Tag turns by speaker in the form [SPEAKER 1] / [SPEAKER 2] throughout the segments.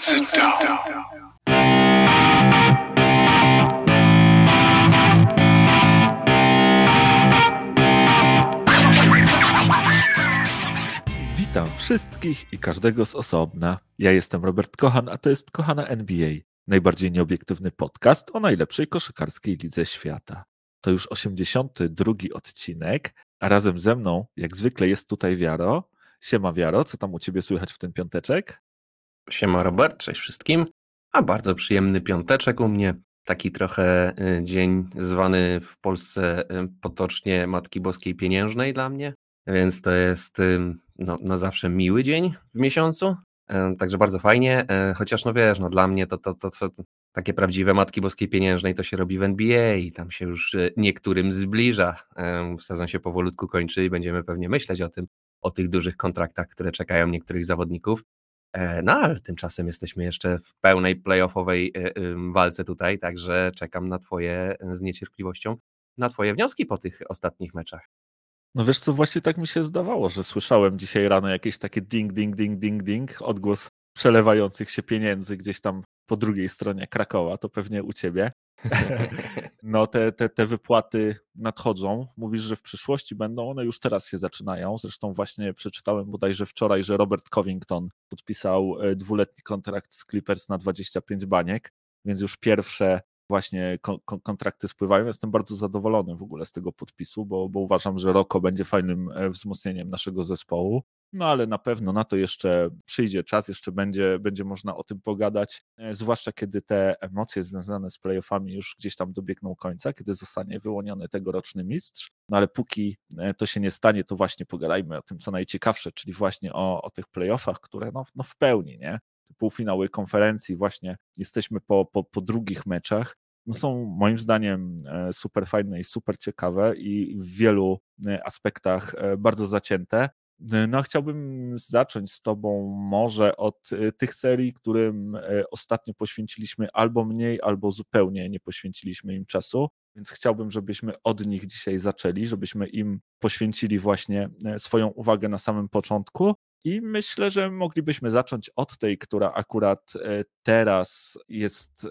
[SPEAKER 1] Sit down.
[SPEAKER 2] Witam wszystkich i każdego z osobna. Ja jestem Robert Kochan, a to jest Kochana NBA, najbardziej nieobiektywny podcast o najlepszej koszykarskiej lidze świata. To już 82 odcinek, a razem ze mną, jak zwykle, jest tutaj Wiaro. Siema Wiaro, co tam u ciebie słychać w ten piąteczek?
[SPEAKER 3] Siema Robert, cześć wszystkim. A bardzo przyjemny piąteczek u mnie. Taki trochę y, dzień zwany w Polsce y, potocznie Matki Boskiej Pieniężnej dla mnie, więc to jest y, no, zawsze miły dzień w miesiącu. Także bardzo fajnie, chociaż no wiesz, no dla mnie to, to, to, to takie prawdziwe Matki Boskiej Pieniężnej to się robi w NBA i tam się już niektórym zbliża. Sezon się powolutku kończy i będziemy pewnie myśleć o tym, o tych dużych kontraktach, które czekają niektórych zawodników. E, no ale tymczasem jesteśmy jeszcze w pełnej playoffowej e, walce tutaj, także czekam na Twoje z niecierpliwością, na Twoje wnioski po tych ostatnich meczach.
[SPEAKER 2] No wiesz co, właśnie tak mi się zdawało, że słyszałem dzisiaj rano jakieś takie ding, ding, ding, ding, ding, odgłos przelewających się pieniędzy gdzieś tam po drugiej stronie Krakowa, to pewnie u ciebie. No te, te, te wypłaty nadchodzą. Mówisz, że w przyszłości będą, one już teraz się zaczynają. Zresztą właśnie przeczytałem bodajże wczoraj, że Robert Covington podpisał e, dwuletni kontrakt z Clippers na 25 baniek, więc już pierwsze właśnie kon kontrakty spływają. Jestem bardzo zadowolony w ogóle z tego podpisu, bo, bo uważam, że Roko będzie fajnym e, wzmocnieniem naszego zespołu. No ale na pewno na to jeszcze przyjdzie czas, jeszcze będzie, będzie można o tym pogadać, e, zwłaszcza kiedy te emocje związane z playoffami już gdzieś tam dobiegną końca, kiedy zostanie wyłoniony tegoroczny mistrz. No ale póki e, to się nie stanie, to właśnie pogadajmy o tym, co najciekawsze, czyli właśnie o, o tych playoffach, które no, no w pełni, nie? Półfinały konferencji, właśnie jesteśmy po, po, po drugich meczach no są moim zdaniem e, super fajne i super ciekawe i w wielu aspektach bardzo zacięte. No, chciałbym zacząć z Tobą może od y, tych serii, którym e, ostatnio poświęciliśmy albo mniej, albo zupełnie nie poświęciliśmy im czasu. Więc chciałbym, żebyśmy od nich dzisiaj zaczęli, żebyśmy im poświęcili właśnie e, swoją uwagę na samym początku. I myślę, że moglibyśmy zacząć od tej, która akurat teraz jest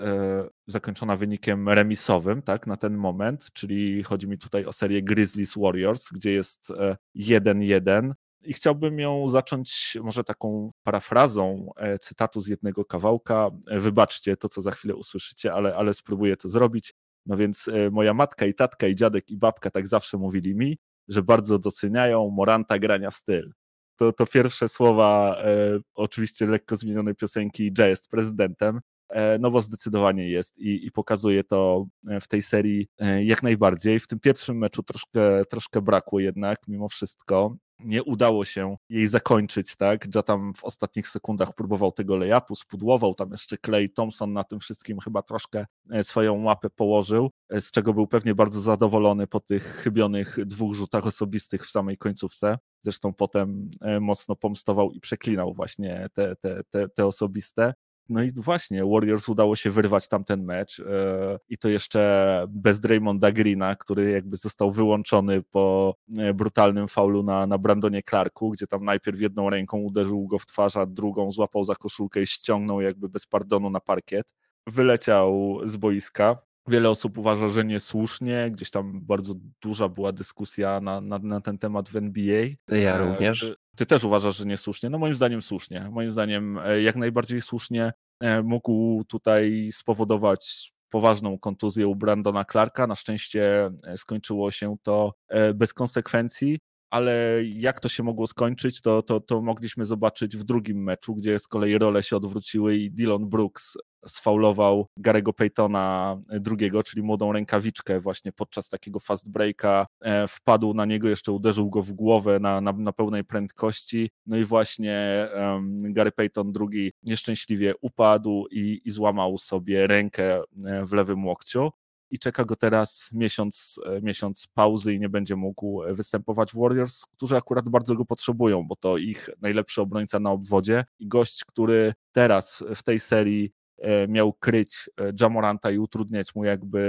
[SPEAKER 2] zakończona wynikiem remisowym, tak, na ten moment, czyli chodzi mi tutaj o serię Grizzlies Warriors, gdzie jest 1-1 i chciałbym ją zacząć może taką parafrazą e, cytatu z jednego kawałka. E, wybaczcie to, co za chwilę usłyszycie, ale, ale spróbuję to zrobić. No więc e, moja matka i tatka i dziadek i babka tak zawsze mówili mi, że bardzo doceniają Moranta grania styl. To, to pierwsze słowa e, oczywiście lekko zmienionej piosenki Jay jest prezydentem, e, no bo zdecydowanie jest i, i, pokazuje to w tej serii jak najbardziej. W tym pierwszym meczu troszkę, troszkę brakło jednak mimo wszystko nie udało się jej zakończyć, tak? Ja tam w ostatnich sekundach próbował tego layupu, spudłował, tam jeszcze Clay Thompson na tym wszystkim chyba troszkę e, swoją łapę położył, e, z czego był pewnie bardzo zadowolony po tych chybionych dwóch rzutach osobistych w samej końcówce. Zresztą potem e, mocno pomstował i przeklinał właśnie te, te, te, te osobiste. No i właśnie, Warriors udało się wyrwać tamten mecz e, i to jeszcze bez Draymonda Greena, który jakby został wyłączony po e, brutalnym faulu na, na Brandonie Clarku, gdzie tam najpierw jedną ręką uderzył go w twarz, a drugą złapał za koszulkę i ściągnął jakby bez pardonu na parkiet. Wyleciał z boiska. Wiele osób uważa, że niesłusznie, gdzieś tam bardzo duża była dyskusja na, na, na ten temat w NBA.
[SPEAKER 3] Ja e, również.
[SPEAKER 2] Ty też uważasz, że niesłusznie? No moim zdaniem słusznie. Moim zdaniem e, jak najbardziej słusznie e, mógł tutaj spowodować poważną kontuzję u Brandona Clarka. Na szczęście skończyło się to bez konsekwencji, ale jak to się mogło skończyć, to, to, to mogliśmy zobaczyć w drugim meczu, gdzie z kolei role się odwróciły i Dylan Brooks sfaulował Garego Paytona drugiego, czyli młodą rękawiczkę właśnie podczas takiego fast breaka, e, wpadł na niego, jeszcze uderzył go w głowę na, na, na pełnej prędkości, no i właśnie um, Gary Payton drugi nieszczęśliwie upadł i, i złamał sobie rękę e, w lewym łokciu i czeka go teraz miesiąc, e, miesiąc pauzy i nie będzie mógł występować w Warriors, którzy akurat bardzo go potrzebują, bo to ich najlepszy obrońca na obwodzie i gość, który teraz w tej serii E, miał kryć e, Jamoranta i utrudniać mu jakby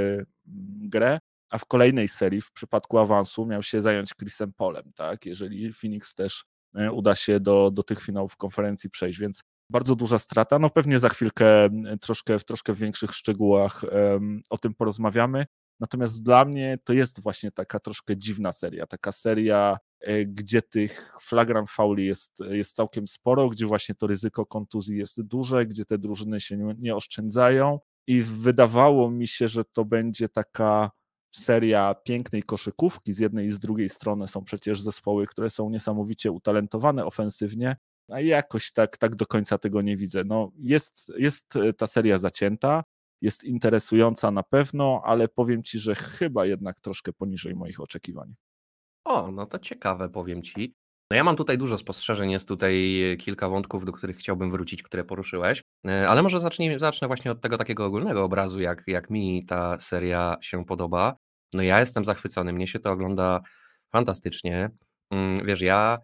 [SPEAKER 2] mm, grę, a w kolejnej serii, w przypadku awansu, miał się zająć Chrisem Polem, tak? Jeżeli Phoenix też e, uda się do, do tych finałów konferencji przejść, więc bardzo duża strata. No pewnie za chwilkę troszkę, troszkę w większych szczegółach um, o tym porozmawiamy. Natomiast dla mnie to jest właśnie taka troszkę dziwna seria, taka seria, e, gdzie tych flagrant fauli jest, jest całkiem sporo, gdzie właśnie to ryzyko kontuzji jest duże, gdzie te drużyny się nie, nie oszczędzają i wydawało mi się, że to będzie taka seria pięknej koszykówki. Z jednej i z drugiej strony są przecież zespoły, które są niesamowicie utalentowane ofensywnie, a jakoś tak, tak do końca tego nie widzę. No, jest, jest ta seria zacięta, jest interesująca na pewno, ale powiem Ci, że chyba jednak troszkę poniżej moich oczekiwań.
[SPEAKER 3] O, no to ciekawe, powiem Ci. No ja mam tutaj dużo spostrzeżeń, jest tutaj kilka wątków, do których chciałbym wrócić, które poruszyłeś, e, ale może zacznij, zacznę właśnie od tego takiego ogólnego obrazu, jak, jak mi ta seria się podoba. No ja jestem zachwycony, mnie się to ogląda fantastycznie. Mm, wiesz, ja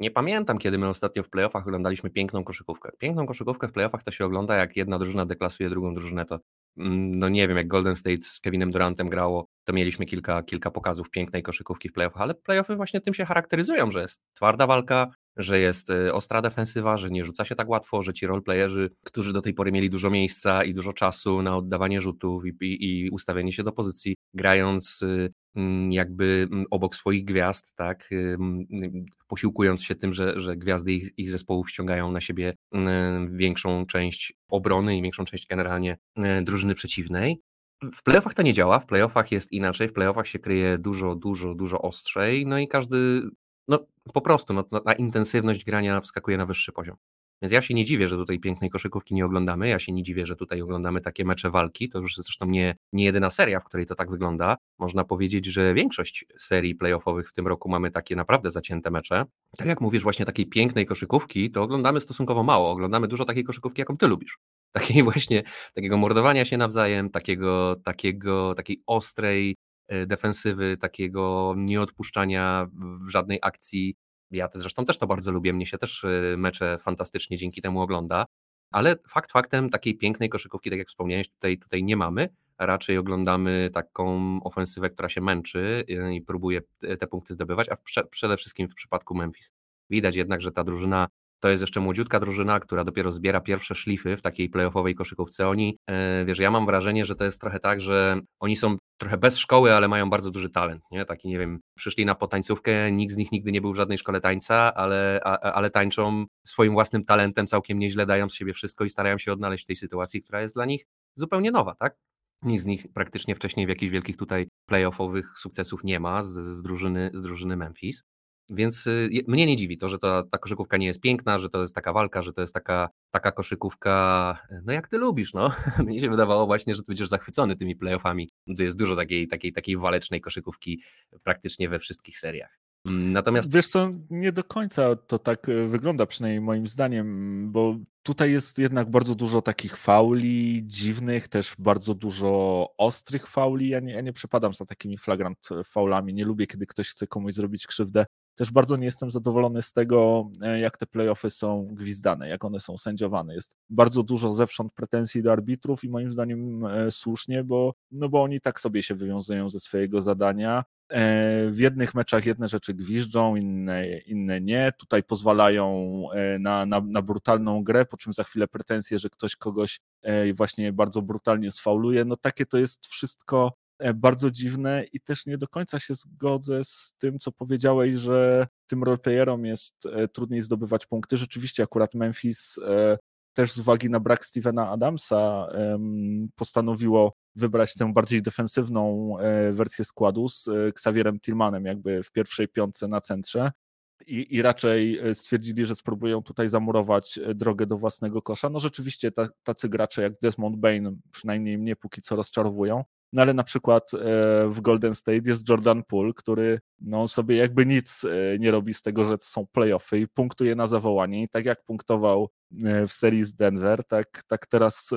[SPEAKER 3] nie pamiętam, kiedy my ostatnio w playoffach oglądaliśmy piękną koszykówkę. Piękną koszykówkę w playoffach to się ogląda, jak jedna drużyna deklasuje drugą drużynę. To, mm, no nie wiem, jak Golden State z Kevinem Durantem grało, to mieliśmy kilka, kilka pokazów pięknej koszykówki w playoffach, ale playoffy właśnie tym się charakteryzują, że jest twarda walka, że jest y, ostra defensywa, że nie rzuca się tak łatwo, że ci roleplayerzy, którzy do tej pory mieli dużo miejsca i dużo czasu na oddawanie rzutów i, i, i ustawienie się do pozycji, grając mm, jakby mm, obok swoich gwiazd, tak, posiłkując się tym, że, że gwiazdy ich, ich zespołów ściągają na siebie większą część obrony i większą część generalnie y, drużyny przeciwnej. W playoffach to nie działa, w playoffach jest inaczej, w playoffach się kryje dużo, dużo, dużo ostrzej, no i każdy no po prostu no, na intensywność grania wskakuje na wyższy poziom. Więc ja się nie dziwię, że tutaj pięknej koszykówki nie oglądamy. Ja się nie dziwię, że tutaj oglądamy takie mecze walki. To już zresztą nie, nie jedyna seria, w której to tak wygląda. Można powiedzieć, że większość serii playoffowych w tym roku mamy takie naprawdę zacięte mecze. Tak jak mówisz, właśnie takiej pięknej koszykówki, to oglądamy stosunkowo mało. Oglądamy dużo takiej koszykówki, jaką ty lubisz. Takiej właśnie, takiego mordowania się nawzajem, takiego, takiego, takiej ostrej, E, defensywy, takiego nieodpuszczania w żadnej akcji. Ja zresztą też to bardzo lubię, mnie się też e, mecze fantastycznie dzięki temu ogląda, ale fakt faktem takiej pięknej koszykówki, tak jak wspomniałeś, tutaj, tutaj nie mamy. Raczej oglądamy taką ofensywę, która się męczy e, i próbuje te punkty zdobywać, a w, przede wszystkim w przypadku Memphis. Widać jednak, że ta drużyna to jest jeszcze młodziutka drużyna, która dopiero zbiera pierwsze szlify w takiej playoffowej koszykówce. Oni, e, wiesz, ja mam wrażenie, że to jest trochę tak, że oni są trochę bez szkoły, ale mają bardzo duży talent, nie? Taki, nie wiem, przyszli na potańcówkę, nikt z nich nigdy nie był w żadnej szkole tańca, ale, a, ale tańczą swoim własnym talentem całkiem nieźle, dają z siebie wszystko i starają się odnaleźć w tej sytuacji, która jest dla nich zupełnie nowa, tak? Nikt z nich praktycznie wcześniej w jakichś wielkich tutaj playoffowych sukcesów nie ma z, z, drużyny, z drużyny Memphis. Więc y, mnie nie dziwi to, że ta, ta koszykówka nie jest piękna, że to jest taka walka, że to jest taka, taka koszykówka, no jak ty lubisz, no. Mnie się wydawało właśnie, że ty będziesz zachwycony tymi playoffami. To jest dużo takiej, takiej, takiej walecznej koszykówki praktycznie we wszystkich seriach.
[SPEAKER 2] Mm, natomiast... Wiesz co, nie do końca to tak y, wygląda, przynajmniej moim zdaniem, bo tutaj jest jednak bardzo dużo takich fauli dziwnych, też bardzo dużo ostrych fauli. Ja nie, ja nie przepadam za takimi flagrant faulami. Nie lubię, kiedy ktoś chce komuś zrobić krzywdę też bardzo nie jestem zadowolony z tego, e, jak te playoffy są gwizdane, jak one są sędziowane. Jest bardzo dużo zewsząd pretensji do arbitrów i moim zdaniem e, słusznie, bo, no bo oni tak sobie się wywiązują ze swojego zadania. E, w jednych meczach jedne rzeczy gwiżdżą, inne, inne nie. Tutaj pozwalają na, na, na brutalną grę, po czym za chwilę pretensje, że ktoś kogoś właśnie bardzo brutalnie sfauluje. No takie to jest wszystko bardzo dziwne i też nie do końca się zgodzę z tym, co powiedziałeś, że tym roleplayerom jest e, trudniej zdobywać punkty. Rzeczywiście akurat Memphis e, też z uwagi na brak Stevena Adamsa postanowiło wybrać tę bardziej defensywną wersję składu z Xavierem Tillmanem jakby w pierwszej piątce na centrze. I, I, raczej stwierdzili, że spróbują tutaj zamurować drogę do własnego kosza. No rzeczywiście tacy gracze jak Desmond Bain przynajmniej mnie póki co rozczarowują. No ale na przykład e, w Golden State jest Jordan Poole, który no, sobie jakby nic e, nie robi z tego, że są playoffy i punktuje na zawołanie. I tak jak punktował e, w serii z Denver, tak, tak teraz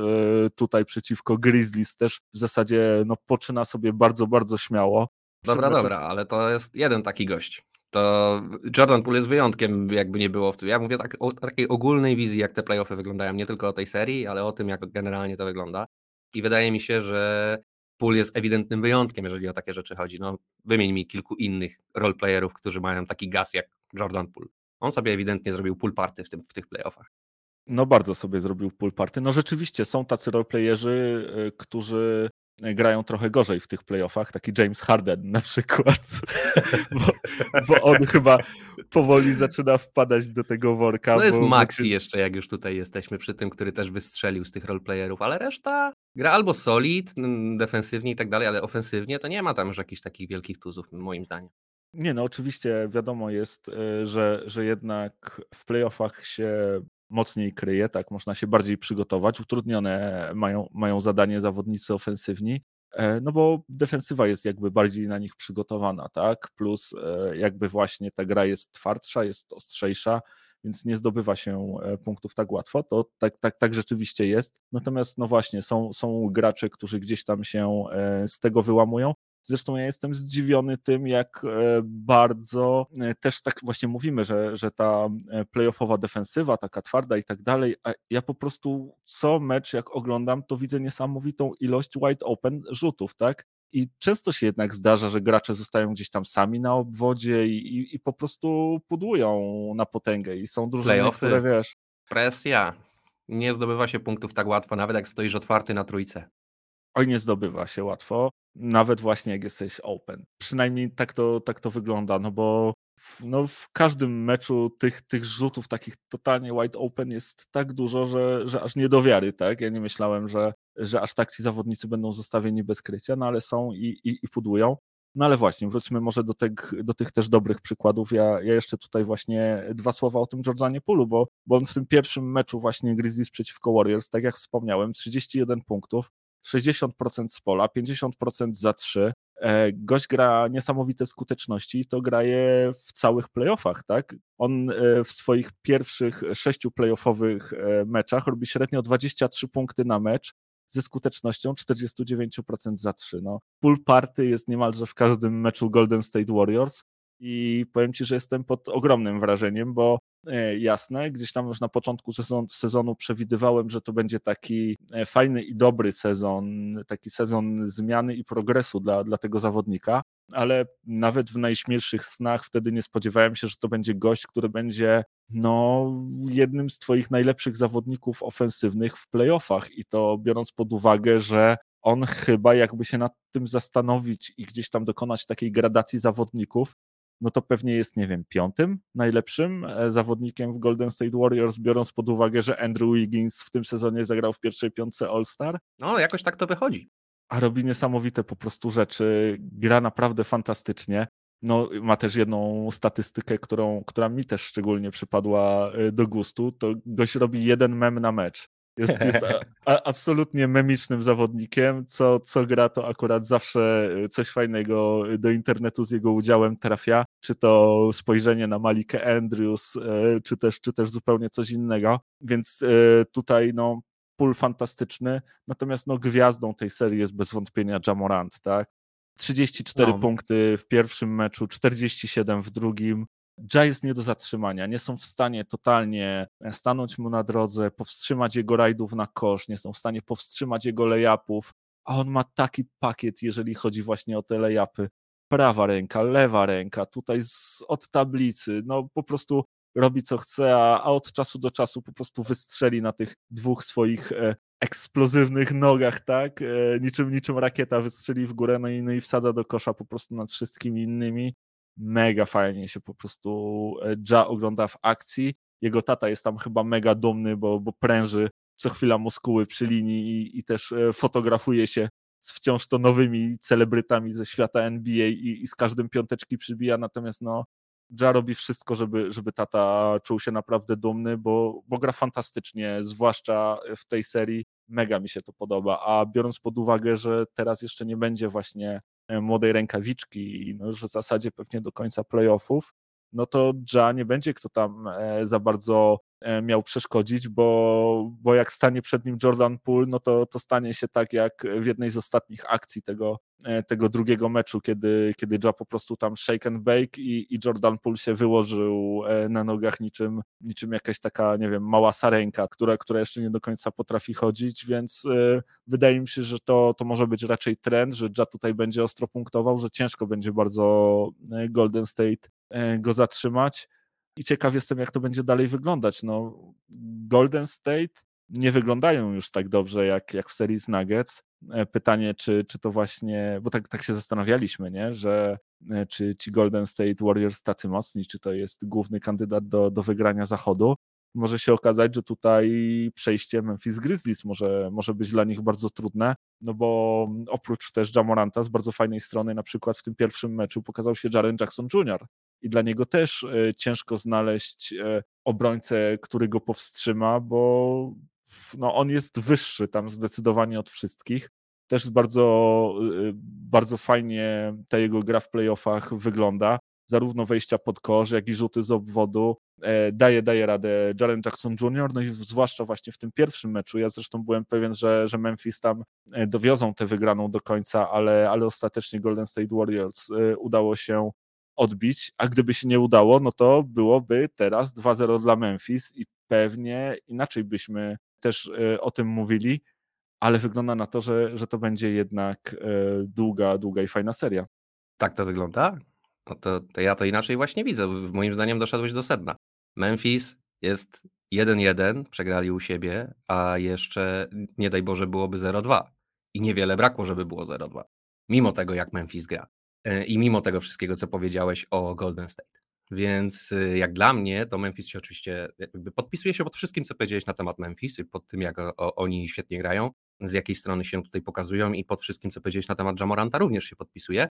[SPEAKER 2] tutaj przeciwko Grizzlies też w zasadzie no, poczyna sobie bardzo, bardzo śmiało.
[SPEAKER 3] Dobra, dobra, ale to jest jeden taki gość. To Jordan Poole jest wyjątkiem, jakby nie było w tym. Ja mówię tak, o takiej ogólnej wizji, jak te playoffy wyglądają, nie tylko o tej serii, ale o tym, jak generalnie to wygląda. I wydaje mi się, że Pool jest ewidentnym wyjątkiem, jeżeli o takie rzeczy chodzi. No, wymień mi kilku innych roleplayerów, którzy mają taki gaz jak Jordan Poole. On sobie ewidentnie zrobił pool party w, tym, w tych playoffach.
[SPEAKER 2] No bardzo sobie zrobił pool party. No rzeczywiście są tacy roleplayerzy, którzy grają trochę gorzej w tych playoffach, taki James Harden na przykład, bo, bo, on chyba powoli zaczyna wpadać do tego worka.
[SPEAKER 3] To jest
[SPEAKER 2] bo,
[SPEAKER 3] Maxi jeszcze, jak już tutaj jesteśmy przy tym, który też wystrzelił z tych roleplayerów, ale reszta gra albo solid, defensywnie i tak dalej, ale ofensywnie to nie ma tam już jakichś takich wielkich tuzów, moim zdaniem.
[SPEAKER 2] Nie, no oczywiście wiadomo jest, e, że, że jednak w playoffach się mocniej kryje, tak, można się bardziej przygotować. Utrudnione mają, mają zadanie zawodnicy ofensywni, e, no bo defensywa jest jakby bardziej na nich przygotowana, tak, plus e, jakby właśnie ta gra jest twardsza, jest ostrzejsza, więc nie zdobywa się e, punktów tak łatwo, to tak, tak, tak rzeczywiście jest. Natomiast no właśnie, są, są gracze, którzy gdzieś tam się z tego wyłamują. Zresztą ja jestem zdziwiony tym, jak e, bardzo e, też tak właśnie mówimy, że, że ta e, playoffowa defensywa, taka twarda i tak dalej, a ja po prostu co mecz jak oglądam, to widzę niesamowitą ilość wide open rzutów, tak? I często się jednak zdarza, że gracze zostają gdzieś tam sami na obwodzie i, i, i po prostu pudłują na potęgę i są drużyny, Playoffy. które wiesz...
[SPEAKER 3] Presja. Nie zdobywa się punktów tak łatwo, nawet jak stoisz otwarty na trójce.
[SPEAKER 2] Oj, nie zdobywa się łatwo nawet właśnie jak jesteś open. Przynajmniej tak to, tak to wygląda, no bo no w każdym meczu tych, tych rzutów takich totalnie wide open jest tak dużo, że, że aż nie do wiary, tak? Ja nie myślałem, że, że aż tak ci zawodnicy będą zostawieni bez krycia, no ale są i, i, i pudłują. No ale właśnie, wróćmy może do, tych, do tych też dobrych przykładów. Ja, ja jeszcze tutaj właśnie dwa słowa o tym Jordanie Pulu, bo, bo on w tym pierwszym meczu właśnie Grizzlies przeciwko Warriors, tak jak wspomniałem, 31 punktów, 60% z pola, 50% za 3. E, gość gra niesamowite skuteczności i to graje w całych playoffach, tak? On e, w swoich pierwszych sześciu playoffowych e, meczach robi średnio 23 punkty na mecz ze skutecznością 49% za 3. No, pool party jest niemalże w każdym meczu Golden State Warriors i powiem Ci, że jestem pod ogromnym wrażeniem, bo jasne. Gdzieś tam już na początku sezon, sezonu przewidywałem, że to będzie taki e, fajny i dobry sezon, taki sezon zmiany i progresu dla, dla tego zawodnika, ale nawet w najśmielszych snach wtedy nie spodziewałem się, że to będzie gość, który będzie no, jednym z Twoich najlepszych zawodników ofensywnych w playoffach i to biorąc pod uwagę, że on chyba jakby się nad tym zastanowić i gdzieś tam dokonać takiej gradacji zawodników, no to pewnie jest, nie wiem, piątym najlepszym e, zawodnikiem w Golden State Warriors, biorąc pod uwagę, że Andrew Wiggins w tym sezonie zagrał w pierwszej piątce All-Star.
[SPEAKER 3] No, jakoś tak to wychodzi.
[SPEAKER 2] A robi niesamowite po prostu rzeczy, gra naprawdę fantastycznie. No, ma też jedną statystykę, którą, która mi też szczególnie przypadła e, do gustu, to gość robi jeden mem na mecz. Jest, jest a, a, absolutnie memicznym zawodnikiem. Co, co gra, to akurat zawsze y, coś fajnego do internetu z jego udziałem trafia. Czy to spojrzenie na Malikę Andrews, y, czy też, czy też zupełnie coś innego. Więc y, tutaj no, pól fantastyczny. Natomiast no, gwiazdą tej serii jest bez wątpienia Jamorant, tak? 34 no. punkty w pierwszym meczu, 47 w drugim. Ja jest nie do zatrzymania. Nie są w stanie totalnie stanąć mu na drodze, powstrzymać jego rajdów na kosz, nie są w stanie powstrzymać jego layupów, a on ma taki pakiet, jeżeli chodzi właśnie o te layupy. Prawa ręka, lewa ręka, tutaj z, od tablicy, no po prostu robi co chce, a, a od czasu do czasu po prostu wystrzeli na tych dwóch swoich e, eksplozywnych nogach, tak? E, niczym, niczym rakieta wystrzeli w górę, no i, no i wsadza do kosza po prostu nad wszystkimi innymi mega fajnie się po prostu e, Ja ogląda w akcji. Jego tata jest tam chyba mega dumny, bo, bo pręży co chwila muskuły przy linii i, i też e, fotografuje się z wciąż to nowymi celebrytami ze świata NBA i, i z każdym piąteczki przybija, natomiast no Ja robi wszystko, żeby, żeby tata czuł się naprawdę dumny, bo, bo gra fantastycznie, zwłaszcza w tej serii. Mega mi się to podoba. A biorąc pod uwagę, że teraz jeszcze nie będzie właśnie E, młodej rękawiczki i no już w zasadzie pewnie do końca playoffów, no to Ja nie będzie kto tam e, za bardzo e, miał przeszkodzić, bo, bo jak stanie przed nim Jordan Poole, no to, to stanie się tak jak w jednej z ostatnich akcji tego, tego drugiego meczu, kiedy, kiedy Ja po prostu tam shake and bake i, i Jordan Poole się wyłożył na nogach niczym, niczym jakaś taka, nie wiem, mała sarenka, która, która jeszcze nie do końca potrafi chodzić, więc wydaje mi się, że to, to może być raczej trend, że Ja tutaj będzie ostro punktował, że ciężko będzie bardzo Golden State go zatrzymać. i ciekaw jestem, jak to będzie dalej wyglądać. No, Golden State nie wyglądają już tak dobrze jak, jak w serii z Nuggets. E, pytanie, czy, czy to właśnie, bo tak, tak się zastanawialiśmy, nie? że e, czy ci Golden State Warriors tacy mocni, czy to jest główny kandydat do, do wygrania zachodu. Może się okazać, że tutaj przejście Memphis Grizzlies może, może być dla nich bardzo trudne, no bo oprócz też Jamoranta z bardzo fajnej strony, na przykład w tym pierwszym meczu pokazał się Jaren Jackson Jr., i dla niego też e, ciężko znaleźć obrońcę, który go powstrzyma, bo no on jest wyższy tam zdecydowanie od wszystkich. Też bardzo, y, bardzo fajnie ta jego gra w playoffach wygląda. Zarówno wejścia pod kosz, jak i rzuty z obwodu. E, daje, daje radę Jaren Jackson Jr., no i zwłaszcza właśnie w tym pierwszym meczu. Ja zresztą byłem pewien, że, że Memphis tam e, dowiozą tę wygraną do końca, ale, ale ostatecznie Golden State Warriors e, udało się odbić, a gdyby się nie udało, no to byłoby teraz 2-0 dla Memphis i pewnie inaczej byśmy też e, o tym mówili, ale wygląda na to, że, że to będzie jednak e, długa, długa i fajna seria.
[SPEAKER 3] Tak to wygląda? No to, to ja to inaczej właśnie widzę. Moim zdaniem doszedłeś do sedna. Memphis jest 1-1, przegrali u siebie, a jeszcze nie daj Boże byłoby 0-2. I niewiele brakło, żeby było 0-2. Mimo tego, jak Memphis gra. E, I mimo tego wszystkiego, co powiedziałeś o Golden State. Więc y, jak dla mnie, to Memphis się oczywiście jakby podpisuje się pod wszystkim, co powiedziałeś na temat Memphis pod tym, jak o, oni świetnie grają, z jakiej strony się tutaj pokazują i pod wszystkim, co powiedziałeś na temat Jamoranta również się podpisuje.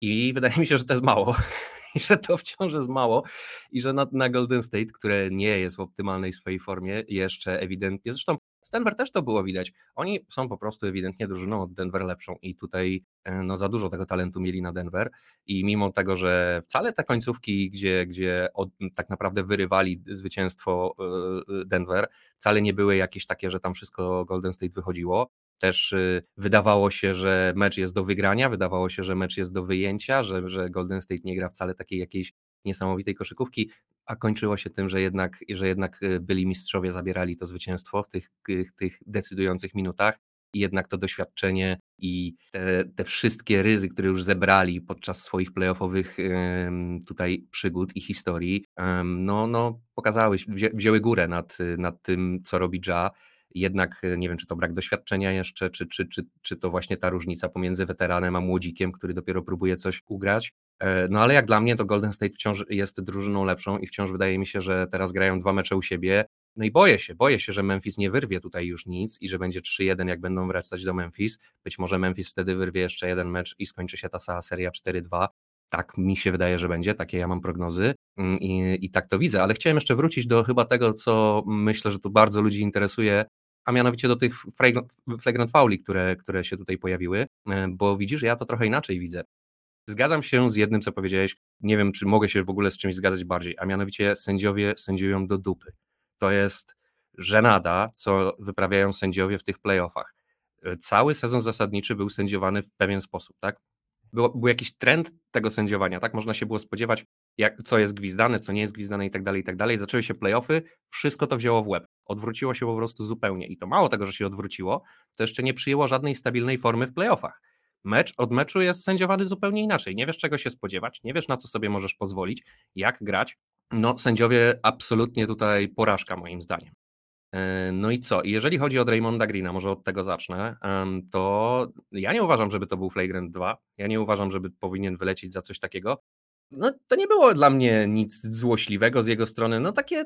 [SPEAKER 3] I wydaje mi się, że to jest mało. I że to wciąż jest mało i że na, na Golden State, które nie jest w optymalnej swojej formie, jeszcze ewidentnie. Zresztą z Denver też to było widać. Oni są po prostu ewidentnie drużyną od Denver lepszą i tutaj e, no, za dużo tego talentu mieli na Denver i mimo tego, że wcale te końcówki, gdzie, gdzie od, tak naprawdę wyrywali zwycięstwo e, Denver, wcale nie były jakieś takie, że tam wszystko Golden State wychodziło. Też e, wydawało się, że mecz jest do wygrania, wydawało się, że mecz jest do wyjęcia, że, że Golden State nie gra wcale takiej jakiejś niesamowitej koszykówki a kończyło się tym, że jednak, że jednak y, byli mistrzowie, zabierali to zwycięstwo w tych, tych decydujących minutach i jednak to doświadczenie i te, te, wszystkie ryzy, które już zebrali podczas swoich playoffowych tutaj przygód i historii, no, no pokazały, wzięły górę nad, nad tym, co robi Ja. Jednak nie wiem, czy to brak doświadczenia jeszcze, czy, czy, czy, czy to właśnie ta różnica pomiędzy weteranem a młodzikiem, który dopiero próbuje coś ugrać. E, no ale jak dla mnie to Golden State wciąż jest drużyną lepszą i wciąż wydaje mi się, że teraz grają dwa mecze u siebie. No i boję się, boję się, że Memphis nie wyrwie tutaj już nic i że będzie 3-1, jak będą wracać do Memphis. Być może Memphis wtedy wyrwie jeszcze jeden mecz i skończy się ta cała seria 4-2. Tak mi się wydaje, że będzie, takie ja mam prognozy mm, i, i tak to widzę. Ale chciałem jeszcze wrócić do chyba tego, co myślę, że tu bardzo ludzi interesuje, a mianowicie do tych flagrant fauli, które, które się tutaj pojawiły, e, bo widzisz, ja to trochę inaczej widzę. Zgadzam się z jednym, co powiedziałeś. Nie wiem, czy mogę się w ogóle z czymś zgadzać bardziej, a mianowicie sędziowie sędziują do dupy. To jest żenada, co wyprawiają sędziowie w tych playoffach. E, cały sezon zasadniczy był sędziowany w pewien sposób, tak? Był, jakiś trend tego sędziowania, tak? Można się było spodziewać, jak, co jest gwizdane, co nie jest gwizdane i tak dalej, i tak dalej. Zaczęły się playoffy, wszystko to wzięło w łeb. Odwróciło się po prostu zupełnie. I to mało tego, że się odwróciło, to jeszcze nie przyjęło żadnej stabilnej formy w playoffach mecz od meczu jest sędziowany zupełnie inaczej. Nie wiesz, czego się spodziewać, nie wiesz, na co sobie możesz pozwolić, jak grać. No, sędziowie absolutnie tutaj porażka, moim zdaniem. E, no i co? Jeżeli chodzi o Draymonda Greena, może od tego zacznę, to ja nie uważam, żeby to był Flagrant 2. Ja nie uważam, żeby powinien wylecieć za coś takiego no, to nie było dla mnie nic złośliwego z jego strony. No takie,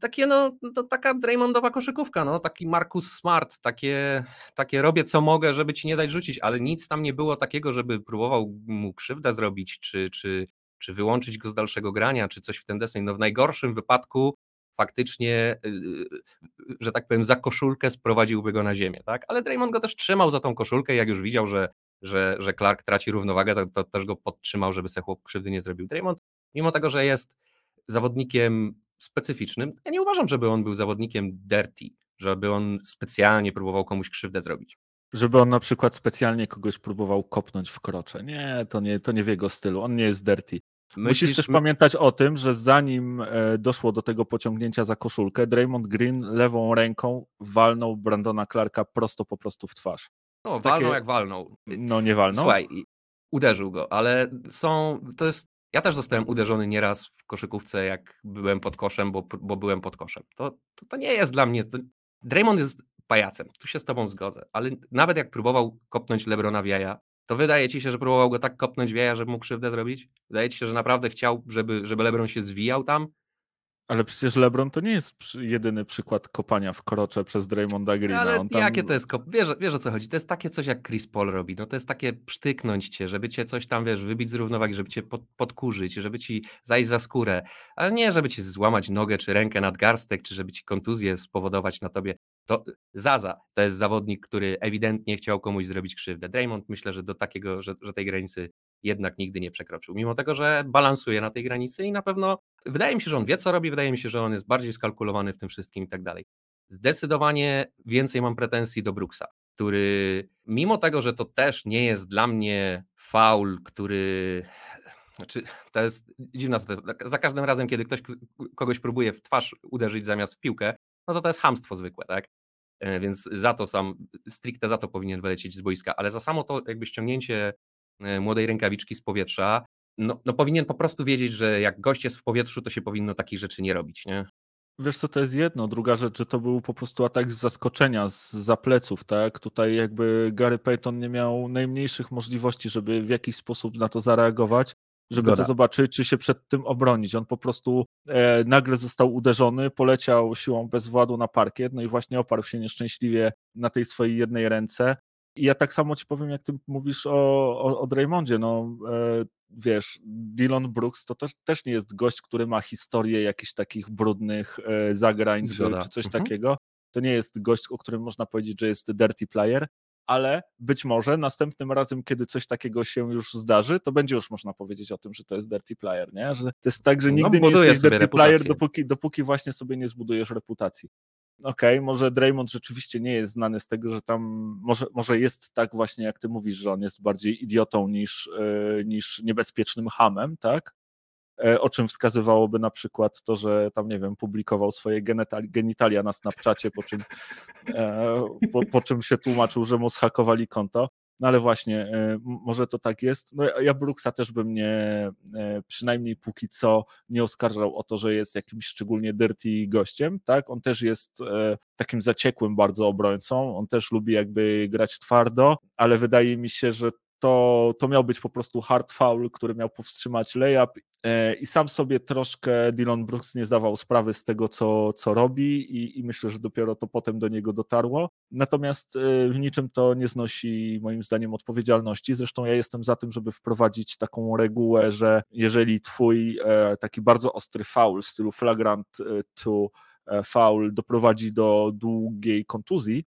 [SPEAKER 3] takie no, to taka Draymondowa koszykówka, no taki Marcus Smart, takie, takie robię co mogę, żeby ci nie dać rzucić, ale nic tam nie było takiego, żeby próbował mu krzywdę zrobić, czy, czy, czy wyłączyć go z dalszego grania, czy coś w ten deseń. No w najgorszym wypadku faktycznie, y, y, że tak powiem, za koszulkę sprowadziłby go na ziemię, tak? Ale Draymond go też trzymał za tą koszulkę, jak już widział, że że, że Clark traci równowagę, to, to też go podtrzymał, żeby sobie chłop krzywdy nie zrobił. Draymond, mimo tego, że jest zawodnikiem specyficznym, ja nie uważam, żeby on był zawodnikiem dirty, żeby on specjalnie próbował komuś krzywdę zrobić.
[SPEAKER 2] Żeby on na przykład specjalnie kogoś próbował kopnąć w krocze. Nie, to nie, to nie w jego stylu. On nie jest dirty. Myślisz, Musisz też my... pamiętać o tym, że zanim e, doszło do tego pociągnięcia za koszulkę, Draymond Green lewą ręką walnął Brandona Clarka prosto po prostu w twarz.
[SPEAKER 3] No, Takie... jak walnął.
[SPEAKER 2] No, nie walnął.
[SPEAKER 3] Słuchaj, uderzył go, ale są, to jest Ja też zostałem uderzony nieraz w koszykówce, jak byłem pod koszem, bo, bo byłem pod koszem. To, to, to nie jest dla mnie. To... Draymond jest pajacem, tu się z tobą zgodzę, ale nawet jak próbował kopnąć Lebrona w jaja, to wydaje ci się, że próbował go tak kopnąć w jaja, żeby mógł krzywdę zrobić? Wydaje ci się, że naprawdę chciał, żeby, żeby Lebron się zwijał tam?
[SPEAKER 2] Ale przecież LeBron to nie jest jedyny przykład kopania w krocze przez Draymonda Greena.
[SPEAKER 3] Ale tam... jakie to jest kop... Wiesz, wiesz o co chodzi? To jest takie coś, jak Chris Paul robi. No to jest takie psztyknąć cię, żeby cię coś tam, wiesz, wybić z równowagi, żeby cię pod, podkurzyć, żeby ci zajść za skórę. Ale nie, żeby ci złamać nogę czy rękę nadgarstek, czy żeby ci kontuzję spowodować na tobie. To Zaza to jest zawodnik, który ewidentnie chciał komuś zrobić krzywdę. Draymond myślę, że do takiego, że, że tej granicy jednak nigdy nie przekroczył. Mimo tego, że balansuje na tej granicy i na pewno wydaje mi się, że on wie, co robi, wydaje mi się, że on jest bardziej skalkulowany w tym wszystkim i tak dalej. Zdecydowanie więcej mam pretensji do Brooksa, który mimo tego, że to też nie jest dla mnie faul, który znaczy, to jest dziwna sytuacja. Za każdym razem, kiedy ktoś kogoś próbuje w twarz uderzyć zamiast w piłkę, no to to jest hamstwo zwykłe, tak? E, więc za to sam, stricte za to powinien wylecieć z boiska, ale za samo to jakby ściągnięcie młodej rękawiczki z powietrza, no, no powinien po prostu wiedzieć, że jak gość jest w powietrzu, to się powinno takich rzeczy nie robić, nie?
[SPEAKER 2] Wiesz co, to jest jedno. Druga rzecz, że to był po prostu atak z zaskoczenia, z za pleców, tak? Tutaj jakby Gary Payton nie miał najmniejszych możliwości, żeby w jakiś sposób na to zareagować żeby Zgoda. to zobaczyć, czy się przed tym obronić. On po prostu e, nagle został uderzony, poleciał siłą bez władu na parkiet, no i właśnie oparł się nieszczęśliwie na tej swojej jednej ręce. I ja tak samo ci powiem, jak ty mówisz o, o, o Draymondzie, no e, wiesz, Dylan Brooks to też, też nie jest gość, który ma historię jakichś takich brudnych e, zagrań Zgoda. czy coś mhm. takiego. To nie jest gość, o którym można powiedzieć, że jest dirty player, ale być może następnym razem, kiedy coś takiego się już zdarzy, to będzie już można powiedzieć o tym, że to jest dirty player, nie? Że to jest tak, że no, nigdy no, nie jesteś dirty reputację. player, dopóki, dopóki właśnie sobie nie zbudujesz reputacji. Okej, okay, może Draymond rzeczywiście nie jest znany z tego, że tam może, może jest tak właśnie, jak ty mówisz, że on jest bardziej idiotą niż, yy, niż niebezpiecznym hamem, tak? E, o czym wskazywałoby na przykład to, że tam, nie wiem, publikował swoje genitalia na Snapchacie, po czym, e, po, po czym się tłumaczył, że mu zhakowali konto. No ale właśnie, e, może to tak jest. No ja Brooksa też bym nie, przynajmniej póki co, nie oskarżał o to, że jest jakimś szczególnie dirty gościem, tak? On też jest takim zaciekłym bardzo obrońcą, on też lubi jakby grać twardo, ale wydaje mi się, że to, to miał być po prostu hard foul, który miał powstrzymać layup e, i sam sobie troszkę Dylan Brooks nie zdawał sprawy z tego, co, co robi i, i myślę, że dopiero to potem do niego dotarło. Natomiast e, w niczym to nie znosi moim zdaniem odpowiedzialności. Zresztą ja jestem za tym, żeby wprowadzić taką regułę, że jeżeli twój e, taki bardzo ostry foul w stylu flagrant to foul doprowadzi do długiej kontuzji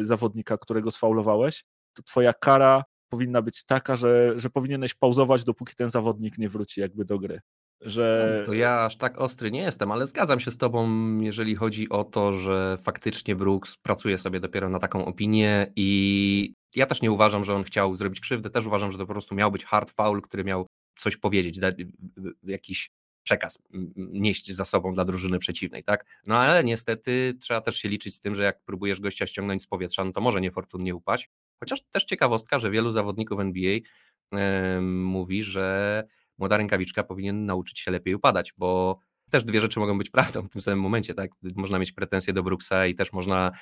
[SPEAKER 2] zawodnika, którego sfaulowałeś, to twoja kara powinna być taka, że, że powinieneś pauzować, dopóki ten zawodnik nie wróci jakby do gry. Że...
[SPEAKER 3] To ja aż tak ostry nie jestem, ale zgadzam się z tobą, jeżeli chodzi o to, że faktycznie Brooks pracuje sobie dopiero na taką opinię i ja też nie uważam, że on chciał zrobić krzywdę, też uważam, że to po prostu miał być hard foul, który miał coś powiedzieć, dać jakiś przekaz nieść za sobą dla drużyny przeciwnej, tak? No ale niestety trzeba też się liczyć z tym, że jak próbujesz gościa ściągnąć z powietrza, no to może niefortunnie upaść, Chociaż też ciekawostka, że wielu zawodników NBA mówi, że młoda rękawiczka powinien nauczyć się lepiej upadać, bo też dwie rzeczy mogą być prawdą w tym samym momencie, tak? Można mieć pretensje do Brooksa i też można,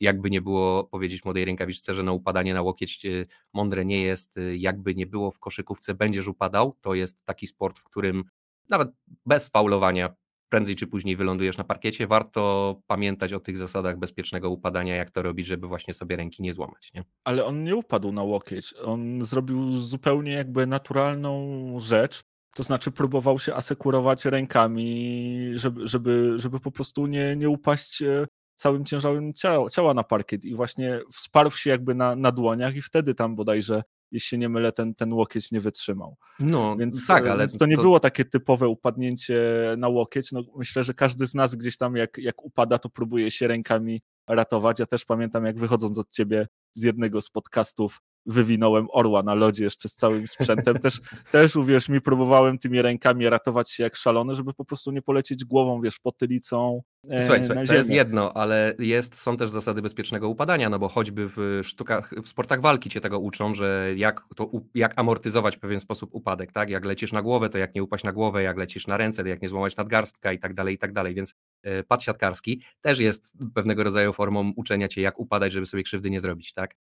[SPEAKER 3] jakby nie było powiedzieć młodej rękawiczce, że na upadanie na łokieć y, mądre nie jest, jakby nie było w koszykówce będziesz upadał, to jest taki sport, w którym nawet bez faulowania prędzej czy później wylądujesz na parkiecie, warto pamiętać o tych zasadach bezpiecznego upadania, jak to robić, żeby właśnie sobie ręki nie złamać. Nie?
[SPEAKER 2] Ale on nie upadł na łokieć. On zrobił zupełnie jakby naturalną rzecz. To znaczy próbował się asekurować rękami, żeby, żeby, żeby po prostu nie, nie upaść e, całym ciężarem ciała, ciała na parkiet i właśnie wsparł się jakby na, na dłoniach i wtedy tam bodajże jeśli się nie mylę, ten, ten łokieć nie wytrzymał. No, więc, tak, e, ale więc to nie to... było takie typowe upadnięcie na łokieć. No, myślę, że każdy z nas gdzieś tam, jak, jak upada, to próbuje się rękami ratować. Ja też pamiętam, jak wychodząc od ciebie z jednego z podcastów, wywinąłem orła na lodzie jeszcze z całym sprzętem. Też, też uwierz mi, próbowałem tymi rękami ratować się jak szalony, żeby po prostu nie polecieć głową, wiesz, potylicą.
[SPEAKER 3] E, słuchaj, słuchaj to jest jedno, ale jest, są też zasady bezpiecznego upadania, no bo choćby w sztukach, w sportach walki cię tego uczą, że jak, to, jak amortyzować w pewien sposób upadek, tak? Jak lecisz na głowę, to jak nie upaść na głowę, jak lecisz na ręce, to jak nie złamać nadgarstka i tak dalej, i tak dalej, więc e, pad siatkarski też jest pewnego rodzaju formą uczenia cię, jak upadać, żeby sobie krzywdy nie zrobić, tak?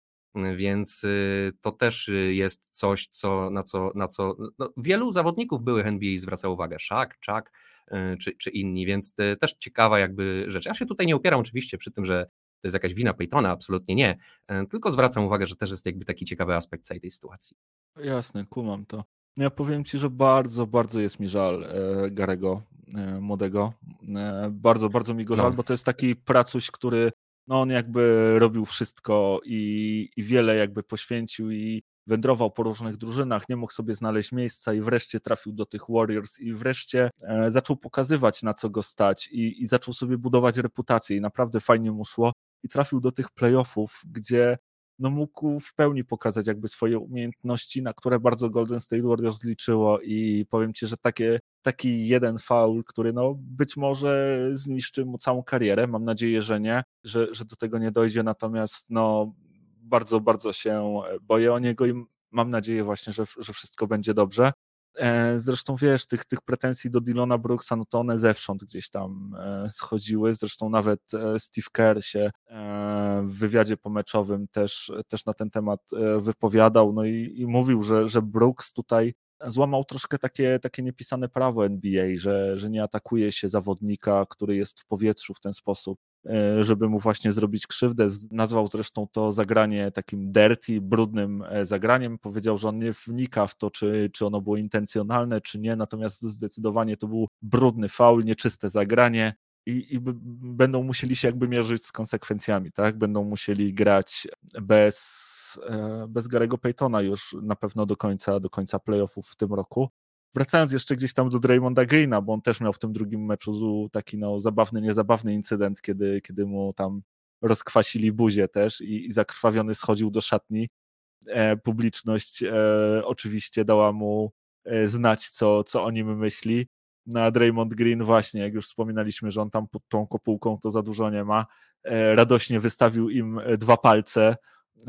[SPEAKER 3] Więc y, to też y, jest coś, co, na co, na co no, wielu zawodników byłych NBA zwraca uwagę. Szak, Czak y, czy, czy inni, więc też ciekawa jakby rzecz. Ja się tutaj nie upieram oczywiście przy tym, że to jest jakaś wina Peytona, absolutnie nie, tylko zwracam uwagę, że też jest jakby taki ciekawy aspekt całej tej sytuacji.
[SPEAKER 2] Jasne, kumam to. Ja powiem Ci, że bardzo, bardzo jest mi żal e, Garego e, młodego. E, bardzo, bardzo mi go żal, no. bo to jest taki pracuś, który no on jakby robił wszystko i, i wiele jakby poświęcił i wędrował po różnych drużynach, nie mógł sobie znaleźć miejsca i wreszcie trafił do tych Warriors i wreszcie e, zaczął pokazywać na co go stać i, i zaczął sobie budować reputację i naprawdę fajnie mu szło i trafił do tych playoffów, gdzie no mógł w pełni pokazać jakby swoje umiejętności, na które bardzo Golden State Warriors liczyło i powiem Ci, że takie, taki jeden faul, który no być może zniszczy mu całą karierę, mam nadzieję, że nie, że, że do tego nie dojdzie, natomiast no bardzo, bardzo się boję o niego i mam nadzieję właśnie, że, że wszystko będzie dobrze. E, zresztą wiesz, tych, tych pretensji do Dylona Brooksa, no to one zewsząd gdzieś tam e, schodziły. Zresztą nawet e, Steve Kerr się w wywiadzie pomeczowym też, też na ten temat wypowiadał, no i, i mówił, że, że Brooks tutaj złamał troszkę takie, takie niepisane prawo NBA, że, że nie atakuje się zawodnika, który jest w powietrzu w ten sposób, żeby mu właśnie zrobić krzywdę. Nazwał zresztą to zagranie takim dirty, brudnym e, zagraniem. Powiedział, że on nie wnika w to, czy, czy ono było intencjonalne, czy nie, natomiast zdecydowanie to był brudny faul, nieczyste zagranie. I, i będą musieli się jakby mierzyć z konsekwencjami, tak? Będą musieli grać bez, e, bez Garego Paytona już na pewno do końca, do końca playoffów w tym roku wracając jeszcze gdzieś tam do Draymonda Greena, bo on też miał w tym drugim meczu taki no, zabawny, niezabawny incydent, kiedy, kiedy mu tam rozkwasili buzię też i, i zakrwawiony schodził do szatni. E, publiczność e, oczywiście dała mu e, znać, co, co o nim myśli. Na no, Draymond Green właśnie, jak już wspominaliśmy, że on tam pod tą kopułką to za dużo nie ma, e, radośnie wystawił im e, dwa palce,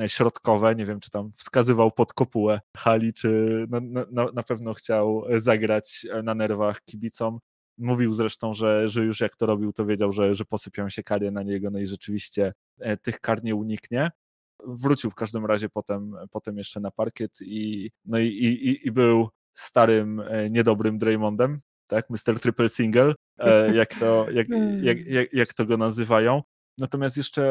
[SPEAKER 2] środkowe, nie wiem, czy tam wskazywał pod kopułę hali, czy na, na, na pewno chciał zagrać na nerwach kibicom. Mówił zresztą, że, że już jak to robił, to wiedział, że, że posypią się kary na niego, no i rzeczywiście e, tych kar nie uniknie. Wrócił w każdym razie potem, potem jeszcze na parkiet i, no i, i, i był starym, e, niedobrym Draymondem, tak, Mr. Triple Single, jak to, jak, jak, jak, jak to go nazywają. Natomiast jeszcze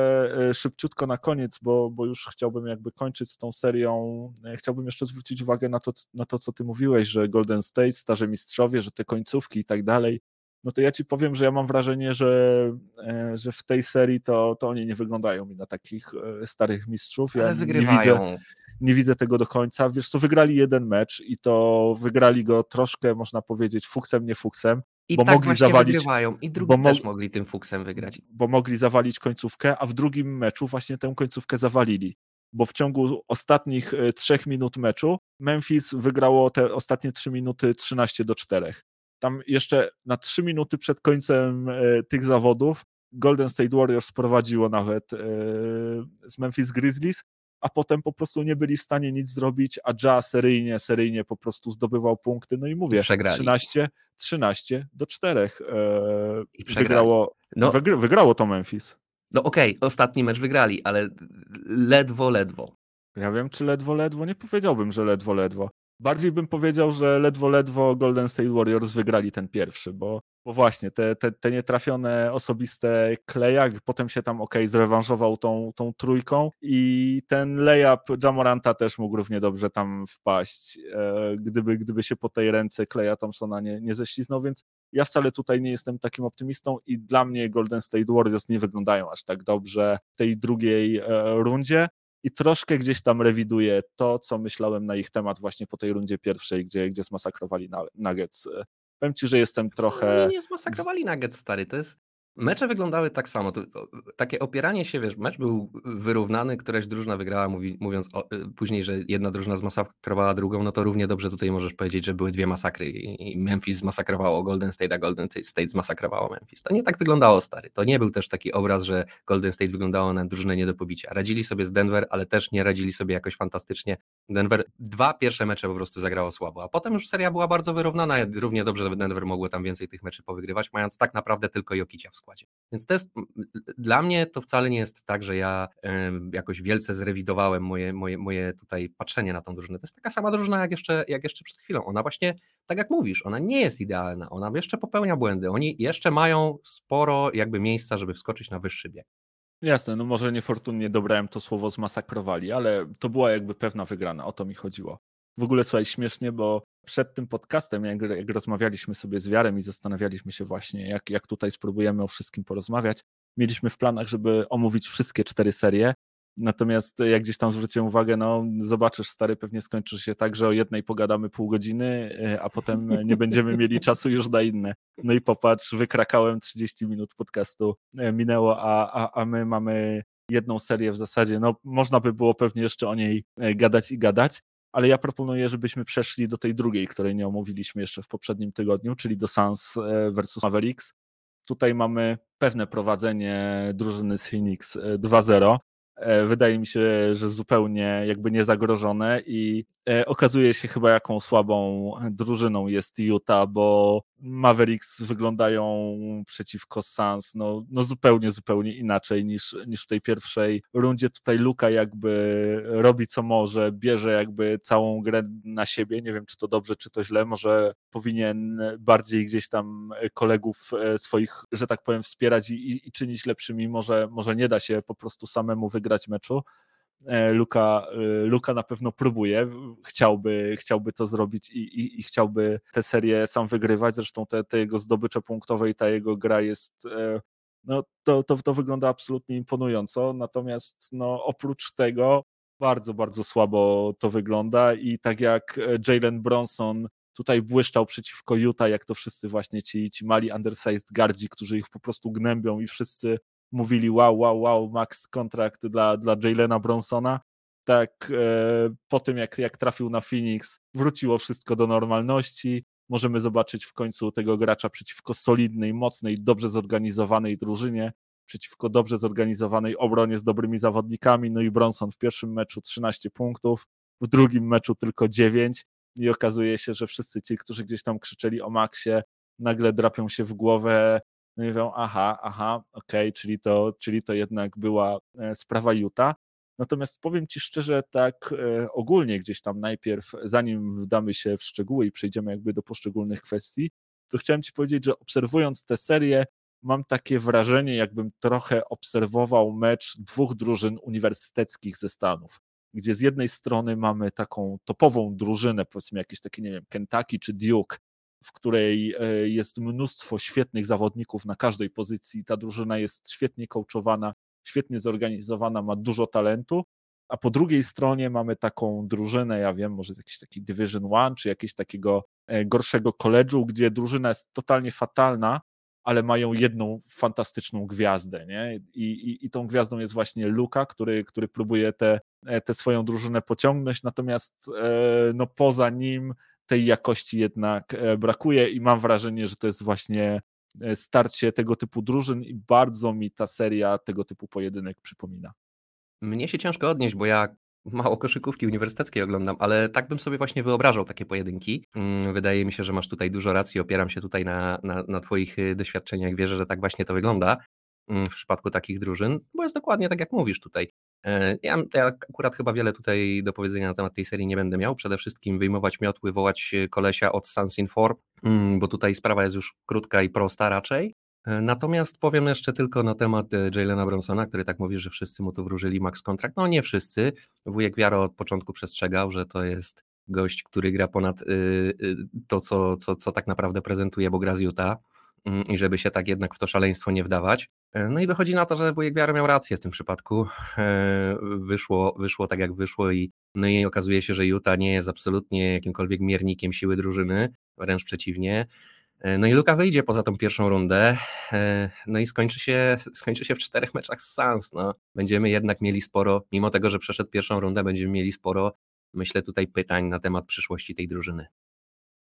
[SPEAKER 2] e, szybciutko na koniec, bo, bo już chciałbym jakby kończyć z tą serią, e, chciałbym jeszcze zwrócić uwagę na to, na to, co ty mówiłeś, że Golden State, starzy mistrzowie, że te końcówki i tak dalej, no to ja ci powiem, że ja mam wrażenie, że, e, że w tej serii to, to oni nie wyglądają mi na takich starych mistrzów.
[SPEAKER 3] Ja Ale wygrywają.
[SPEAKER 2] Nie widzę, nie widzę tego do końca. Wiesz co, wygrali jeden mecz i to wygrali go troszkę, można powiedzieć, fuksem, nie fuksem.
[SPEAKER 3] I bo tak mogli zawalić, wygrywają. I drugi bo też mogli tym fuksem wygrać.
[SPEAKER 2] Bo mogli zawalić końcówkę, a w drugim meczu właśnie tę końcówkę zawalili. Bo w ciągu ostatnich e, trzech minut meczu Memphis wygrało te ostatnie trzy minuty 13 do 4. Tam jeszcze na trzy minuty przed końcem e, tych zawodów Golden State Warriors prowadziło nawet e, z Memphis Grizzlies a potem po prostu nie byli w stanie nic zrobić, a Ja seryjnie, seryjnie po prostu zdobywał punkty. No i mówię, Przegrali. 13, 13 do 4 e, I wygrało, no, wygr wygrało to Memphis.
[SPEAKER 3] No okej, okay, ostatni mecz wygrali, ale ledwo, ledwo.
[SPEAKER 2] Ja wiem, czy ledwo, ledwo. Nie powiedziałbym, że ledwo, ledwo. Bardziej bym powiedział, że ledwo, ledwo Golden State Warriors wygrali ten pierwszy, bo, bo właśnie te, te, te nietrafione osobiste Kleja, potem się tam ok, zrewanżował tą, tą trójką i ten layup Jamoranta też mógł równie dobrze tam wpaść, e, gdyby, gdyby się po tej ręce Kleja Thompsona nie, nie ześliznął, więc ja wcale tutaj nie jestem takim optymistą i dla mnie Golden State Warriors nie wyglądają aż tak dobrze w tej drugiej e, rundzie i troszkę gdzieś tam rewiduję to, co myślałem na ich temat właśnie po tej rundzie pierwszej, gdzie, gdzie zmasakrowali Nuggets. Powiem ci, że jestem trochę...
[SPEAKER 3] Nie, nie zmasakrowali Nuggets, stary, to jest Mecze wyglądały tak samo. To, takie opieranie się, wiesz, mecz był wyrównany, któraś drużyna wygrała, mówi, mówiąc o, y, później, że jedna drużyna zmasakrowała drugą, no to równie dobrze tutaj możesz powiedzieć, że były dwie masakry i Memphis zmasakrowało Golden State, a Golden State zmasakrowało Memphis. To nie tak wyglądało, stary. To nie był też taki obraz, że Golden State wyglądało na drużynę nie do pobicia. Radzili sobie z Denver, ale też nie radzili sobie jakoś fantastycznie. Denver dwa pierwsze mecze po prostu zagrało słabo, a potem już seria była bardzo wyrównana. Równie dobrze Denver mogło tam więcej tych meczy powygrywać, mając tak naprawdę tylko Jokicia w składzie. Więc to jest, dla mnie to wcale nie jest tak, że ja jakoś wielce zrewidowałem moje, moje, moje tutaj patrzenie na tą drużynę. To jest taka sama drużyna jak jeszcze, jak jeszcze przed chwilą. Ona właśnie, tak jak mówisz, ona nie jest idealna, ona jeszcze popełnia błędy. Oni jeszcze mają sporo jakby miejsca, żeby wskoczyć na wyższy bieg.
[SPEAKER 2] Jasne, no może niefortunnie dobrałem to słowo zmasakrowali, ale to była jakby pewna wygrana, o to mi chodziło. W ogóle słuchaj, śmiesznie, bo przed tym podcastem, jak, jak rozmawialiśmy sobie z Wiarem i zastanawialiśmy się właśnie, jak, jak tutaj spróbujemy o wszystkim porozmawiać, mieliśmy w planach, żeby omówić wszystkie cztery serie. Natomiast jak gdzieś tam zwróciłem uwagę, no zobaczysz, stary, pewnie skończy się tak, że o jednej pogadamy pół godziny, e, a potem nie będziemy mieli czasu już na inne. No i popatrz, wykrakałem 30 minut podcastu, e, minęło, a, a, a my mamy jedną serię w zasadzie. No można by było pewnie jeszcze o niej e, gadać i gadać, ale ja proponuję, żebyśmy przeszli do tej drugiej, której nie omówiliśmy jeszcze w poprzednim tygodniu, czyli do Suns e, versus Mavericks. Tutaj mamy pewne prowadzenie drużyny z Phoenix 2-0. E, wydaje mi się, że zupełnie jakby niezagrożone i okazuje się chyba jaką słabą drużyną jest Utah, bo Mavericks wyglądają przeciwko Suns no, no zupełnie, zupełnie inaczej niż, niż w tej pierwszej rundzie. Tutaj Luka jakby robi co może, bierze jakby całą grę na siebie. Nie wiem, czy to dobrze, czy to źle. Może powinien bardziej gdzieś tam kolegów e, swoich, że tak powiem, wspierać i, i, i czynić lepszymi. Może, może nie da się po prostu samemu wygrać meczu. E, Luka, e, Luka na pewno próbuje, chciałby, chciałby to zrobić i, i, i chciałby tę serię sam wygrywać. Zresztą te, te, jego zdobycze punktowe i ta jego gra jest. E, no, to, to, to wygląda absolutnie imponująco. Natomiast no, oprócz tego bardzo, bardzo słabo to wygląda i tak jak Jalen Bronson tutaj błyszczał przeciwko Utah, jak to wszyscy właśnie ci, ci mali undersized gardzi, którzy ich po prostu gnębią i wszyscy mówili wow, wow, wow, max kontrakt dla, dla Jalena Bronsona. Tak e, po tym, jak, jak trafił na Phoenix, wróciło wszystko do normalności. Możemy zobaczyć w końcu tego gracza przeciwko solidnej, mocnej, dobrze zorganizowanej drużynie, przeciwko dobrze zorganizowanej obronie z dobrymi zawodnikami. No i Bronson w pierwszym meczu 13 punktów, w drugim meczu tylko 9 i okazuje się, że wszyscy ci, którzy gdzieś tam krzyczeli o Maxie, nagle drapią się w głowę no i mówią, aha, aha, okej, okay, czyli, to, czyli to jednak była e, sprawa Utah. Natomiast powiem Ci szczerze, tak e, ogólnie gdzieś tam najpierw, zanim wdamy się w szczegóły i przejdziemy jakby do poszczególnych kwestii, to chciałem Ci powiedzieć, że obserwując tę serię, mam takie wrażenie, jakbym trochę obserwował mecz dwóch drużyn uniwersyteckich ze Stanów, gdzie z jednej strony mamy taką topową drużynę, powiedzmy jakieś takie, nie wiem, Kentucky czy Duke, w której e, jest mnóstwo świetnych zawodników na każdej pozycji. Ta drużyna jest świetnie coachowana, świetnie zorganizowana, ma dużo talentu. A po drugiej stronie mamy taką drużynę, ja wiem, może jakiś taki Division One, czy jakiegoś takiego e, gorszego koledżu, gdzie drużyna jest totalnie fatalna, ale mają jedną fantastyczną gwiazdę, nie? I, i, i tą gwiazdą jest właśnie Luka, który, który próbuje tę te, te swoją drużynę pociągnąć, natomiast e, no poza nim tej jakości jednak e, brakuje i mam wrażenie, że to jest właśnie e, starcie tego typu drużyn i bardzo mi ta seria tego typu pojedynek przypomina.
[SPEAKER 3] Mnie się ciężko odnieść, bo ja mało koszykówki uniwersyteckiej oglądam, ale tak bym sobie właśnie wyobrażał takie pojedynki. Mm, wydaje mi się, że masz tutaj dużo racji, opieram się tutaj na, na, na Twoich y, doświadczeniach, wierzę, że tak właśnie to wygląda mm, w przypadku takich drużyn, bo jest dokładnie tak, jak mówisz tutaj. E, ja, ja, akurat chyba wiele tutaj do powiedzenia na temat tej serii nie będę miał. Przede wszystkim wyjmować miotły, wołać e, kolesia od Sans Inform, mm, bo tutaj sprawa jest już krótka i prosta raczej. E, natomiast powiem jeszcze tylko na temat Jalena Bronsona, który tak mówi, że wszyscy mu tu wróżyli max kontrakt. No nie wszyscy. Wujek Wiaro od początku przestrzegał, że to jest gość, który gra ponad to, co, co, co tak naprawdę prezentuje, bo gra z Utah. Mm, i żeby się tak jednak w to szaleństwo nie wdawać. E, no i wychodzi na to, że wujek Wiara miał rację w tym przypadku. E, wyszło, wyszło tak jak wyszło i no i okazuje się, że Utah nie jest absolutnie jakimkolwiek miernikiem siły drużyny, wręcz przeciwnie. E, no i Luka wyjdzie poza tą pierwszą rundę, no i skończy się, skończy się w czterech meczach z Suns. No. Będziemy jednak mieli sporo, mimo tego, że przeszedł pierwszą rundę, będziemy mieli sporo, myślę, tutaj pytań na temat przyszłości tej drużyny.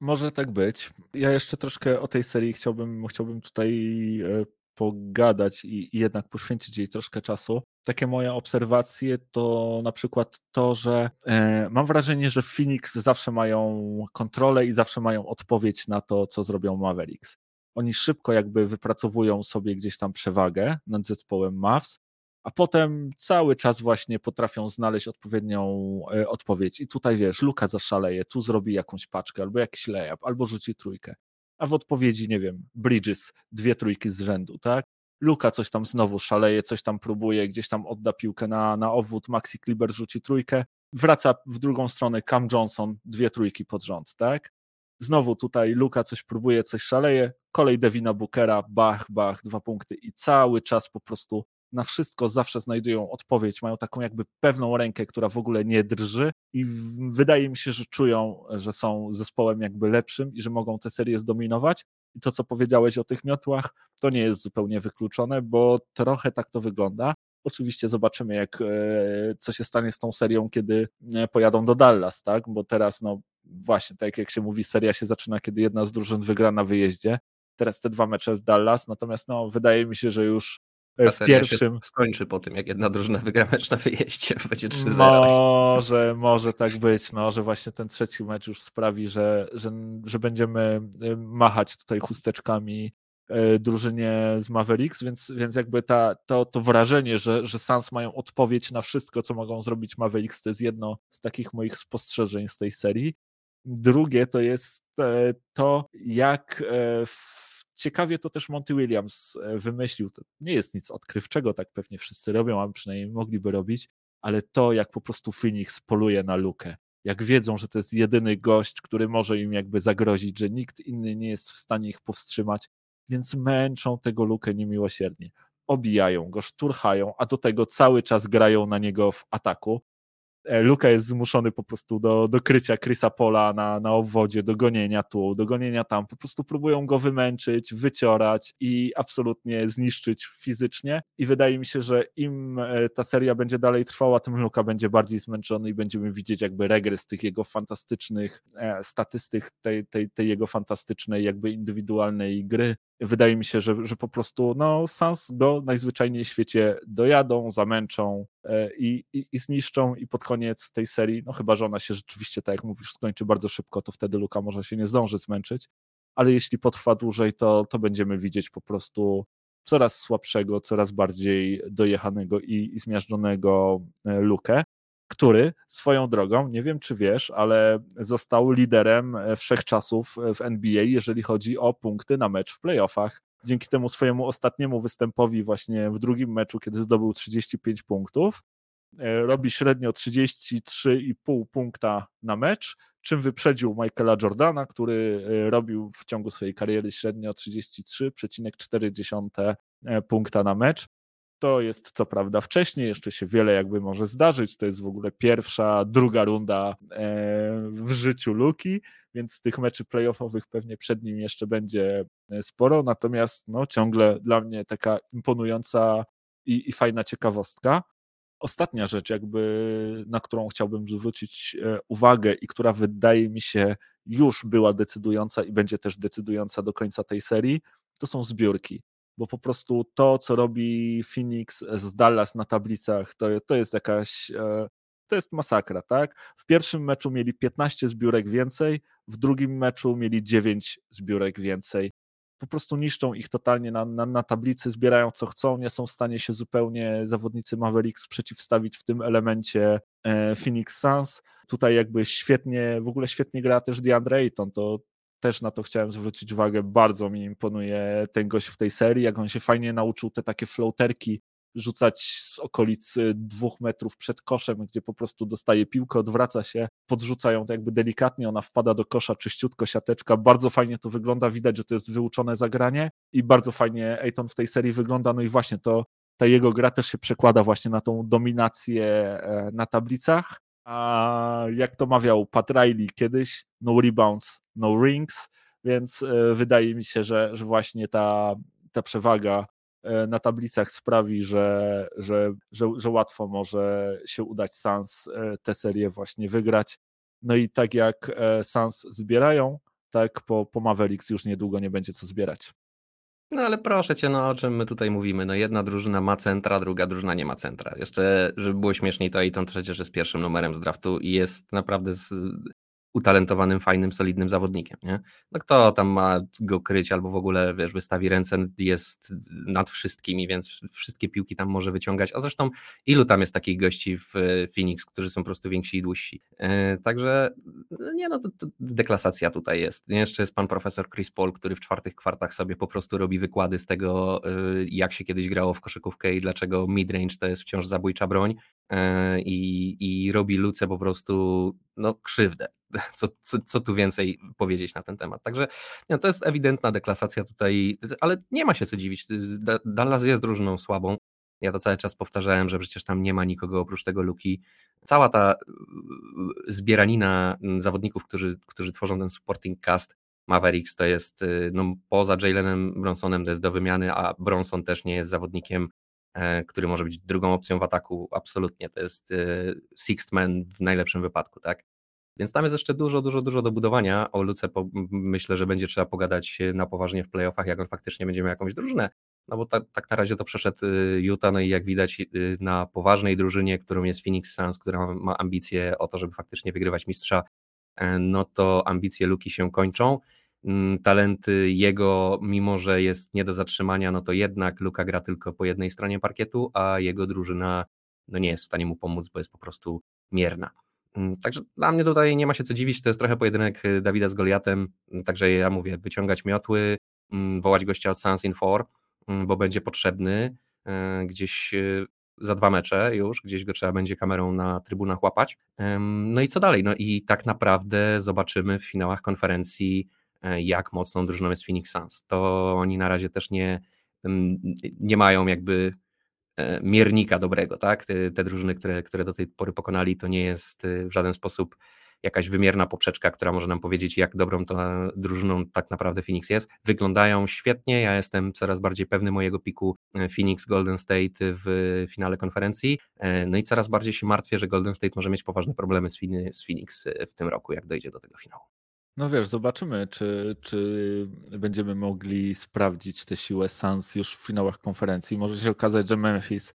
[SPEAKER 2] Może tak być. Ja jeszcze troszkę o tej serii chciałbym, chciałbym tutaj pogadać i, jednak poświęcić jej troszkę czasu. Takie moje obserwacje to na przykład to, że e, mam wrażenie, że Phoenix zawsze mają kontrolę i zawsze mają odpowiedź na to, co zrobią Mavericks. Oni szybko jakby wypracowują sobie gdzieś tam przewagę nad zespołem Mavs, a potem cały czas właśnie potrafią znaleźć odpowiednią e, odpowiedź. I tutaj wiesz, Luka zaszaleje, tu zrobi jakąś paczkę, albo jakiś layup, albo rzuci trójkę a w odpowiedzi, nie wiem, Bridges, dwie trójki z rzędu, tak? Luka coś tam znowu szaleje, coś tam próbuje, gdzieś tam odda piłkę na, na obwód, Maxi Kliber rzuci trójkę, wraca w drugą stronę Cam Johnson, dwie trójki pod rząd, tak? Znowu tutaj Luka coś próbuje, coś szaleje, kolej Devina Bookera, bach, bach, dwa punkty i cały czas po prostu na wszystko zawsze znajdują odpowiedź, mają taką jakby pewną rękę, która w ogóle nie drży i wydaje mi się, że czują, że są zespołem jakby lepszym i że mogą tę serię zdominować. I to, co powiedziałeś o tych miotłach, to nie jest zupełnie wykluczone, bo trochę tak to wygląda. Oczywiście zobaczymy, jak, e, co się stanie z tą serią, kiedy e, pojadą do Dallas, tak? Bo teraz, no właśnie, tak jak się mówi, seria się zaczyna, kiedy jedna z drużyn wygra na wyjeździe. Teraz te dwa mecze w Dallas, natomiast no, wydaje mi się, że już
[SPEAKER 3] w pierwszym. skończy po tym, jak jedna drużyna wygra mecz na wyjeździe, będzie 3-0.
[SPEAKER 2] Może, może tak być, no, że właśnie ten trzeci mecz już sprawi, że, że, że będziemy y, machać tutaj chusteczkami y, drużynie z Mavericks, więc, więc jakby ta, to, to wrażenie, że, że Suns mają odpowiedź na wszystko, co mogą zrobić Mavericks, to jest jedno z takich moich spostrzeżeń z tej serii. Drugie to jest e, to, jak e, ciekawie to też Monty Williams e, wymyślił. To nie jest nic odkrywczego, tak pewnie wszyscy robią, a przynajmniej mogliby robić, ale to, jak po prostu Phoenix poluje na lukę, jak wiedzą, że to jest jedyny gość, który może im jakby zagrozić, że nikt inny nie jest w stanie ich powstrzymać, więc męczą tego lukę niemiłosiernie. Obijają go, szturchają, a do tego cały czas grają na niego w ataku. E, Luka jest zmuszony po prostu do, do krycia Chrisa Pola na, na obwodzie, do gonienia tu, do gonienia tam. Po prostu próbują go wymęczyć, wyciorać i absolutnie zniszczyć fizycznie. I wydaje mi się, że im e, ta seria będzie dalej trwała, tym Luka będzie bardziej zmęczony i będziemy widzieć jakby regres tych jego fantastycznych e, statystyk, tej, tej, tej jego fantastycznej, jakby indywidualnej gry wydaje mi się, że, że po prostu no, Sans go najzwyczajniej w świecie dojadą, zamęczą e, i, i, i, zniszczą i pod koniec tej serii, no chyba, że ona się rzeczywiście, tak jak mówisz, skończy bardzo szybko, to wtedy Luka może się nie zdąży zmęczyć, ale jeśli potrwa dłużej, to, to będziemy widzieć po prostu coraz słabszego, coraz bardziej dojechanego i, i zmiażdżonego e, Lukę który swoją drogą, nie wiem czy wiesz, ale został liderem e, wszechczasów e, w NBA, jeżeli chodzi o punkty na mecz w playoffach. Dzięki temu swojemu ostatniemu występowi właśnie w drugim meczu, kiedy zdobył 35 punktów, e, robi średnio 33,5 punkta na mecz, czym wyprzedził Michaela Jordana, który robił w ciągu swojej kariery średnio 33,4 punkta na mecz. To jest co prawda wcześniej, jeszcze się wiele jakby może zdarzyć. To jest w ogóle pierwsza, druga runda e, w życiu Luki, więc tych meczy playoffowych pewnie przed nim jeszcze będzie e, sporo. Natomiast no, ciągle dla mnie taka imponująca i, i fajna ciekawostka. Ostatnia rzecz, jakby na którą chciałbym zwrócić e, uwagę i która wydaje mi się już była decydująca i będzie też decydująca do końca tej serii, to są zbiórki bo po prostu to, co robi Phoenix z Dallas na tablicach, to, to jest jakaś, e, to jest masakra, tak? W pierwszym meczu mieli 15 zbiórek więcej, w drugim meczu mieli 9 zbiórek więcej. Po prostu niszczą ich totalnie na, na, na tablicy, zbierają co chcą, nie są w stanie się zupełnie zawodnicy Mavericks przeciwstawić w tym elemencie e, Phoenix Suns. Tutaj jakby świetnie, w ogóle świetnie gra też DeAndre Ayton, to też na to chciałem zwrócić uwagę. Bardzo mi imponuje ten gość w tej serii, jak on się fajnie nauczył te takie floaterki rzucać z okolicy dwóch metrów przed koszem, gdzie po prostu dostaje piłkę, odwraca się, podrzucają to jakby delikatnie, ona wpada do kosza, czyściutko, siateczka, bardzo fajnie to wygląda, widać, że to jest wyuczone zagranie i bardzo fajnie Ejton w tej serii wygląda, no i właśnie to, ta jego gra też się przekłada właśnie na tą dominację e, na tablicach, a jak to mawiał Pat Riley kiedyś, no rebounds, no rings, więc wydaje mi się, że, że właśnie ta, ta przewaga na tablicach sprawi, że, że, że, że łatwo może się udać Sans tę serię właśnie wygrać. No i tak jak Sans zbierają, tak po, po Mavericks już niedługo nie będzie co zbierać.
[SPEAKER 3] No ale proszę cię, no o czym my tutaj mówimy? No jedna drużyna ma centra, druga drużyna nie ma centra. Jeszcze, żeby było śmieszniej, to Aiton przecież jest pierwszym numerem z draftu i jest naprawdę z, utalentowanym, fajnym, solidnym zawodnikiem, nie? No kto tam ma go kryć albo w ogóle, wiesz, wystawi ręce, jest nad wszystkimi, więc wszystkie piłki tam może wyciągać, a zresztą ilu tam jest takich gości w Phoenix, którzy są po prostu więksi i dłużsi. Yy, także no nie no, to, to deklasacja tutaj jest. Jeszcze jest pan profesor Chris Paul, który w czwartych kwartach sobie po prostu robi wykłady z tego, yy, jak się kiedyś grało w koszykówkę i dlaczego midrange to jest wciąż zabójcza broń yy, i robi Luce po prostu no, krzywdę co, co, co tu więcej powiedzieć na ten temat. Także no, to jest ewidentna deklasacja tutaj, ale nie ma się co dziwić. Dallas jest drużyną słabą. Ja to cały czas powtarzałem, że przecież tam nie ma nikogo oprócz tego Luki. Cała ta zbieranina zawodników, którzy, którzy tworzą ten supporting cast Mavericks, to jest no, poza Jalenem Bronsonem to jest do wymiany, a Bronson też nie jest zawodnikiem, który może być drugą opcją w ataku. Absolutnie, to jest e, sixth man w najlepszym wypadku, tak? Więc tam jest jeszcze dużo, dużo, dużo do budowania. O Luce po, myślę, że będzie trzeba pogadać na poważnie w playoffach, jak on faktycznie będzie miał jakąś drużynę. No bo tak, tak na razie to przeszedł Utah, no i jak widać na poważnej drużynie, którą jest Phoenix Suns, która ma ambicje o to, żeby faktycznie wygrywać mistrza, e, no to ambicje Luki się kończą. Mm, talenty jego, mimo że jest nie do zatrzymania, no to jednak Luka gra tylko po jednej stronie parkietu, a jego drużyna no nie jest w stanie mu pomóc, bo jest po prostu mierna. Mm, także dla mnie tutaj nie ma się co dziwić, to jest trochę pojedynek y, Dawida z Goliatem, mm, także ja mówię, wyciągać miotły, wołać gościa od Sans in 4, bo będzie potrzebny y, gdzieś y, za dwa mecze już, gdzieś go trzeba będzie kamerą na trybunach łapać. No i co dalej? No i tak naprawdę zobaczymy w finałach konferencji, jak mocną drużyną jest Phoenix Suns. To oni na razie też nie, nie mają jakby E, miernika dobrego, tak? Te, te, drużyny, które, które do tej pory pokonali, to nie jest e, w żaden sposób jakaś wymierna poprzeczka, która może nam powiedzieć, jak dobrą to drużyną tak naprawdę Phoenix jest. Wyglądają świetnie, ja jestem coraz bardziej pewny mojego piku e, Phoenix Golden State w finale konferencji, no i coraz bardziej się martwię, że Golden State może mieć poważne problemy z, Phoenix w tym roku, jak dojdzie do tego finału.
[SPEAKER 2] No wiesz, zobaczymy, czy, czy będziemy mogli sprawdzić tę siłę Suns już w finałach konferencji. Może się okazać, że Memphis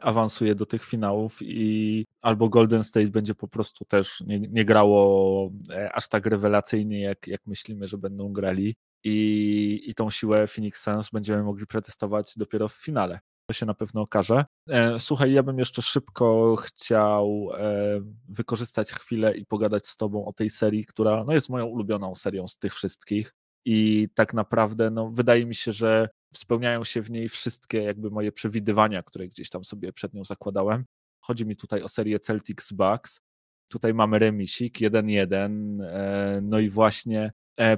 [SPEAKER 2] awansuje do tych finałów i albo Golden State będzie po prostu też nie, nie grało e, aż tak rewelacyjnie, jak, jak myślimy, że będą grali. I, I tą siłę Phoenix Suns będziemy mogli przetestować dopiero w finale to się na pewno okaże. E, słuchaj, ja bym jeszcze szybko chciał e, wykorzystać chwilę i pogadać z Tobą o tej serii, która no, jest moją ulubioną serią z tych wszystkich. I tak naprawdę no, wydaje mi się, że spełniają się w niej wszystkie jakby moje przewidywania, które gdzieś tam sobie przed nią zakładałem. Chodzi mi tutaj o serię Celtics Bucks. Tutaj mamy remisik 1-1. E, no i właśnie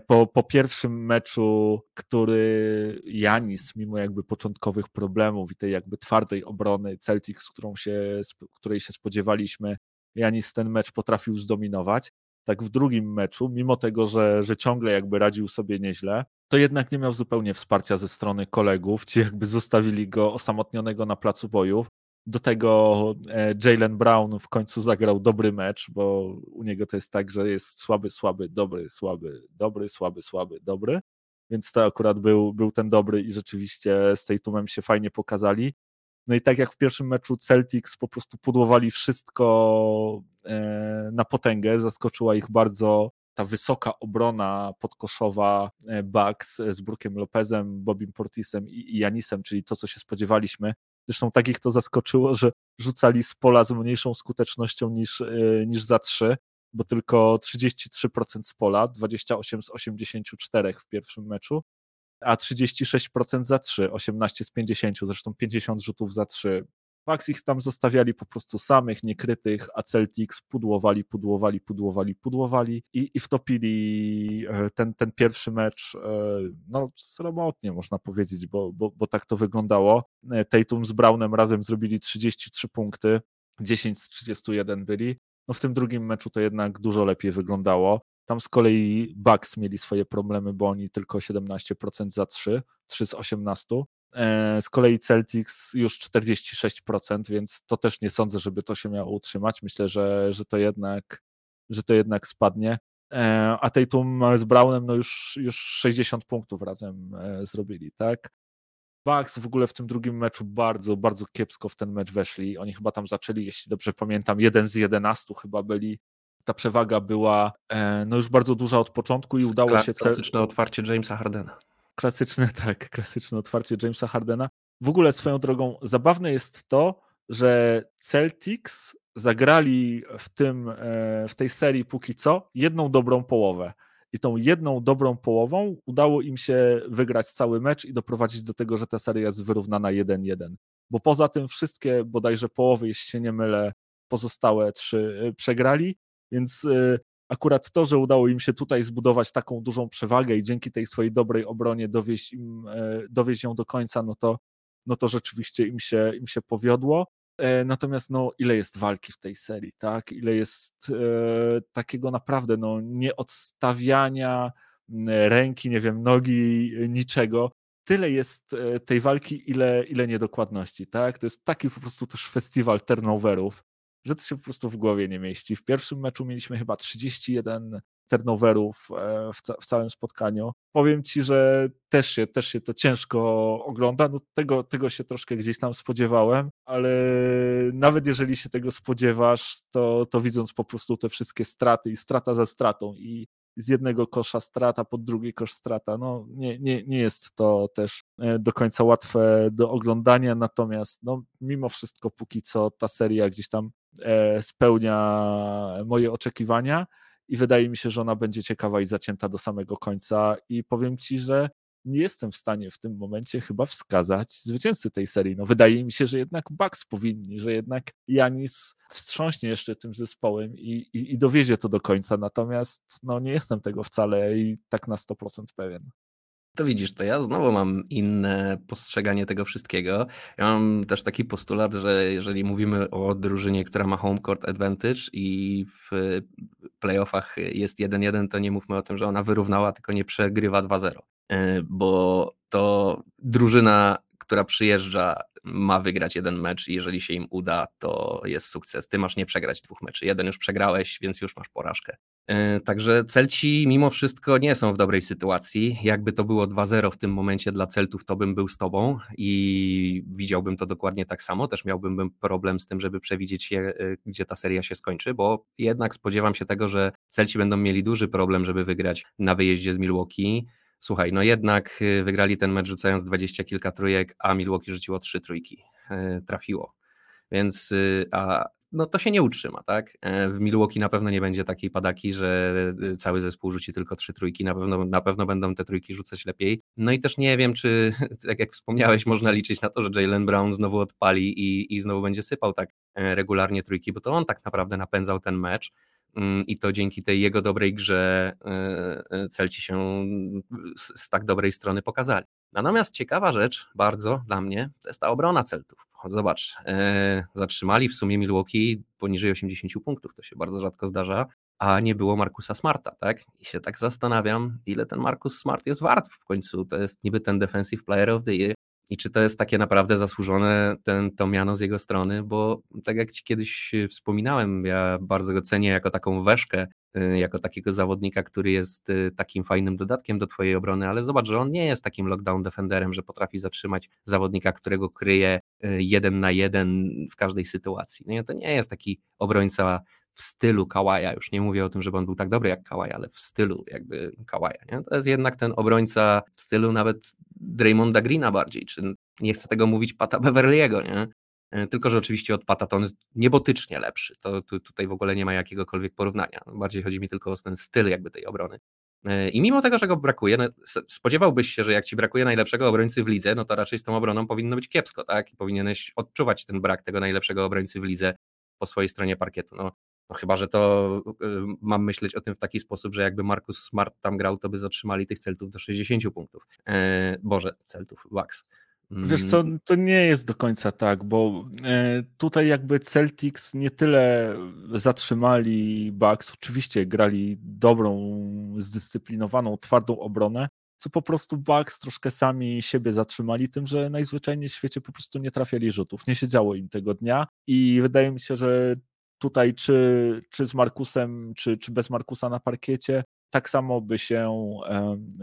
[SPEAKER 2] po, po pierwszym meczu, który Janis, mimo jakby początkowych problemów i tej jakby twardej obrony Celtics, którą się, której się spodziewaliśmy, Janis ten mecz potrafił zdominować. Tak w drugim meczu, mimo tego, że, że ciągle jakby radził sobie nieźle, to jednak nie miał zupełnie wsparcia ze strony kolegów, ci jakby zostawili go osamotnionego na placu bojów. Do tego e, Jalen Brown w końcu zagrał dobry mecz, bo u niego to jest tak, że jest słaby, słaby, dobry, słaby, dobry, słaby, słaby, dobry. Więc to akurat był, był ten dobry i rzeczywiście z tej tumem się fajnie pokazali. No i tak jak w pierwszym meczu Celtics po prostu pudłowali wszystko e, na potęgę, zaskoczyła ich bardzo ta wysoka obrona podkoszowa e, Bucks z Brookiem Lopezem, Bobim Portisem i Janisem, czyli to, co się spodziewaliśmy. Zresztą tak ich to zaskoczyło, że rzucali z pola z mniejszą skutecznością niż, e, niż za 3, bo tylko 33% z pola, 28 z 84 w pierwszym meczu, a 36% za 3, 18 z 50, zresztą 50 rzutów za 3. Bucks ich tam zostawiali po prostu samych, niekrytych, a Celtics pudłowali, pudłowali, pudłowali, pudłowali i, i wtopili e, ten, ten pierwszy mecz e, no sromotnie można powiedzieć, bo, bo, bo tak to wyglądało. E, Tatum z Brownem razem zrobili 33 punkty, 10 z 31 byli. No w tym drugim meczu to jednak dużo lepiej wyglądało. Tam z kolei Bucks mieli swoje problemy, bo oni tylko 17% za 3, 3 z 18. E, z kolei Celtics już 46%, więc to też nie sądzę, żeby to się miało utrzymać. Myślę, że, że, to, jednak, że to jednak spadnie. E, a Tatum z Brownem no już, już 60 punktów razem e, zrobili, tak? Bucks w ogóle w tym drugim meczu bardzo, bardzo kiepsko w ten mecz weszli. Oni chyba tam zaczęli, jeśli dobrze pamiętam, jeden z 11 chyba byli. Ta przewaga była no już bardzo duża od początku i udało się...
[SPEAKER 3] Klasyczne otwarcie Jamesa Hardena.
[SPEAKER 2] Klasyczne, tak, klasyczne otwarcie Jamesa Hardena. W ogóle swoją drogą zabawne jest to, że Celtics zagrali w, tym, e, w tej serii póki co jedną dobrą połowę. I tą jedną dobrą połową udało im się wygrać cały mecz i doprowadzić do tego, że ta seria jest wyrównana 1-1. Bo poza tym wszystkie bodajże połowy, jeśli się nie mylę, pozostałe trzy e, przegrali, więc e, akurat to, że udało im się tutaj zbudować taką dużą przewagę i dzięki tej swojej dobrej obronie dowieść, im, e, dowieść ją do końca, no to, no to rzeczywiście im się, im się powiodło. E, natomiast no, ile jest walki w tej serii, tak? Ile jest e, takiego naprawdę no, nieodstawiania ręki, nie wiem, nogi, niczego. Tyle jest e, tej walki, ile, ile niedokładności, tak? To jest taki po prostu też festiwal turnoverów, że to się po prostu w głowie nie mieści. W pierwszym meczu mieliśmy chyba 31 turnoverów e, w, ca w, całym spotkaniu. Powiem ci, że też się, też się to ciężko ogląda. No tego, tego się troszkę gdzieś tam spodziewałem, ale nawet jeżeli się tego spodziewasz, to, to widząc po prostu te wszystkie straty i strata za stratą i z jednego kosza strata pod drugi kosz strata. No, nie, nie, nie jest to też e, do końca łatwe do oglądania, natomiast no, mimo wszystko póki co ta seria gdzieś tam e, spełnia moje oczekiwania i wydaje mi się, że ona będzie ciekawa i zacięta do samego końca i powiem Ci, że nie jestem w stanie w tym momencie chyba wskazać zwycięzcy tej serii. No wydaje mi się, że jednak Bucks powinni, że jednak Janis wstrząśnie jeszcze tym zespołem i, i, i dowiezie to do końca, natomiast no nie jestem tego wcale i tak na 100% pewien.
[SPEAKER 3] To widzisz, to ja znowu mam inne postrzeganie tego wszystkiego. Ja mam też taki postulat, że jeżeli mówimy o drużynie, która ma home court advantage i w playoffach jest 1-1, to nie mówmy o tym, że ona wyrównała, tylko nie przegrywa 2-0. E, bo to drużyna, która przyjeżdża, ma wygrać jeden mecz i jeżeli się im uda, to jest sukces. Ty masz nie przegrać dwóch meczy. Jeden już przegrałeś, więc już masz porażkę. E, także Celci mimo wszystko nie są w dobrej sytuacji. Jakby to było 2-0 w tym momencie dla Celtów, to bym był z tobą i widziałbym to dokładnie tak samo. Też miałbym problem z tym, żeby przewidzieć, je, e, gdzie ta seria się skończy, bo jednak spodziewam się tego, że Celci będą mieli duży problem, żeby wygrać na wyjeździe z Milwaukee. Słuchaj, no jednak y, wygrali ten mecz rzucając dwadzieścia kilka trójek, a Milwaukee rzuciło trzy trójki. E, trafiło. Więc a, no to się nie utrzyma, tak? E, w Milwaukee na pewno nie będzie takiej padaki, że y, cały zespół rzuci tylko trzy trójki, na pewno, na pewno będą te trójki rzucać lepiej. No i też nie wiem, czy, tak jak wspomniałeś, można liczyć na to, że Jalen Brown znowu odpali i, i znowu będzie sypał tak e, regularnie trójki, bo to on tak naprawdę napędzał ten mecz. Mm, i to dzięki tej jego dobrej grze e, e, Celci się z, tak dobrej strony pokazali. Natomiast ciekawa rzecz bardzo dla mnie to jest ta obrona Celtów. Zobacz, e, zatrzymali w sumie Milwaukee poniżej 80 punktów, to się bardzo rzadko zdarza, a nie było Markusa Smarta, tak? I się tak zastanawiam, ile ten Markus Smart jest wart w końcu. To jest niby ten Defensive Player of the Year, i czy to jest takie naprawdę zasłużone ten, to miano z jego strony, bo tak jak ci kiedyś wspominałem, ja bardzo go cenię jako taką weszkę, jako takiego zawodnika, który jest y, takim fajnym dodatkiem do twojej obrony, ale zobacz, że on nie jest takim lockdown defenderem, że potrafi zatrzymać zawodnika, którego kryje y, jeden na jeden w każdej sytuacji. Nie, to nie jest taki obrońca w stylu Kawaja. Już nie mówię o tym, żeby on był tak dobry jak Kawaj, ale w stylu jakby Kawaja. Nie? To jest jednak ten obrońca w stylu nawet Draymonda Greena bardziej, czy nie chcę tego mówić Pata Beverly'ego, nie? E, tylko, że oczywiście od Pata to on jest niebotycznie lepszy. To tu, tutaj w ogóle nie ma jakiegokolwiek porównania. Bardziej chodzi mi tylko o ten styl jakby tej obrony. E, I mimo tego, że go brakuje, no, spodziewałbyś się, że jak ci brakuje najlepszego obrońcy w lidze, no to raczej z tą obroną powinno być kiepsko, tak? I powinieneś odczuwać ten brak tego najlepszego obrońcy w lidze po swojej stronie parkietu. No, no chyba, że to y, mam myśleć o tym w taki sposób, że jakby Markus Smart tam grał, to by zatrzymali tych Celtów do 60 punktów. E, Boże, Celtów, Wax.
[SPEAKER 2] Wiesz co,
[SPEAKER 3] Mm,
[SPEAKER 2] to nie jest do końca tak, bo e, tutaj jakby Celtics nie tyle zatrzymali Bucks, oczywiście grali dobrą, zdyscyplinowaną, twardą obronę, co po prostu Bucks troszkę sami siebie zatrzymali tym, że najzwyczajniej w świecie po prostu nie trafiali rzutów. Nie się działo im tego dnia i wydaje mi się, że tutaj czy, czy z Markusem, czy, czy bez Markusa na parkiecie, tak samo by się,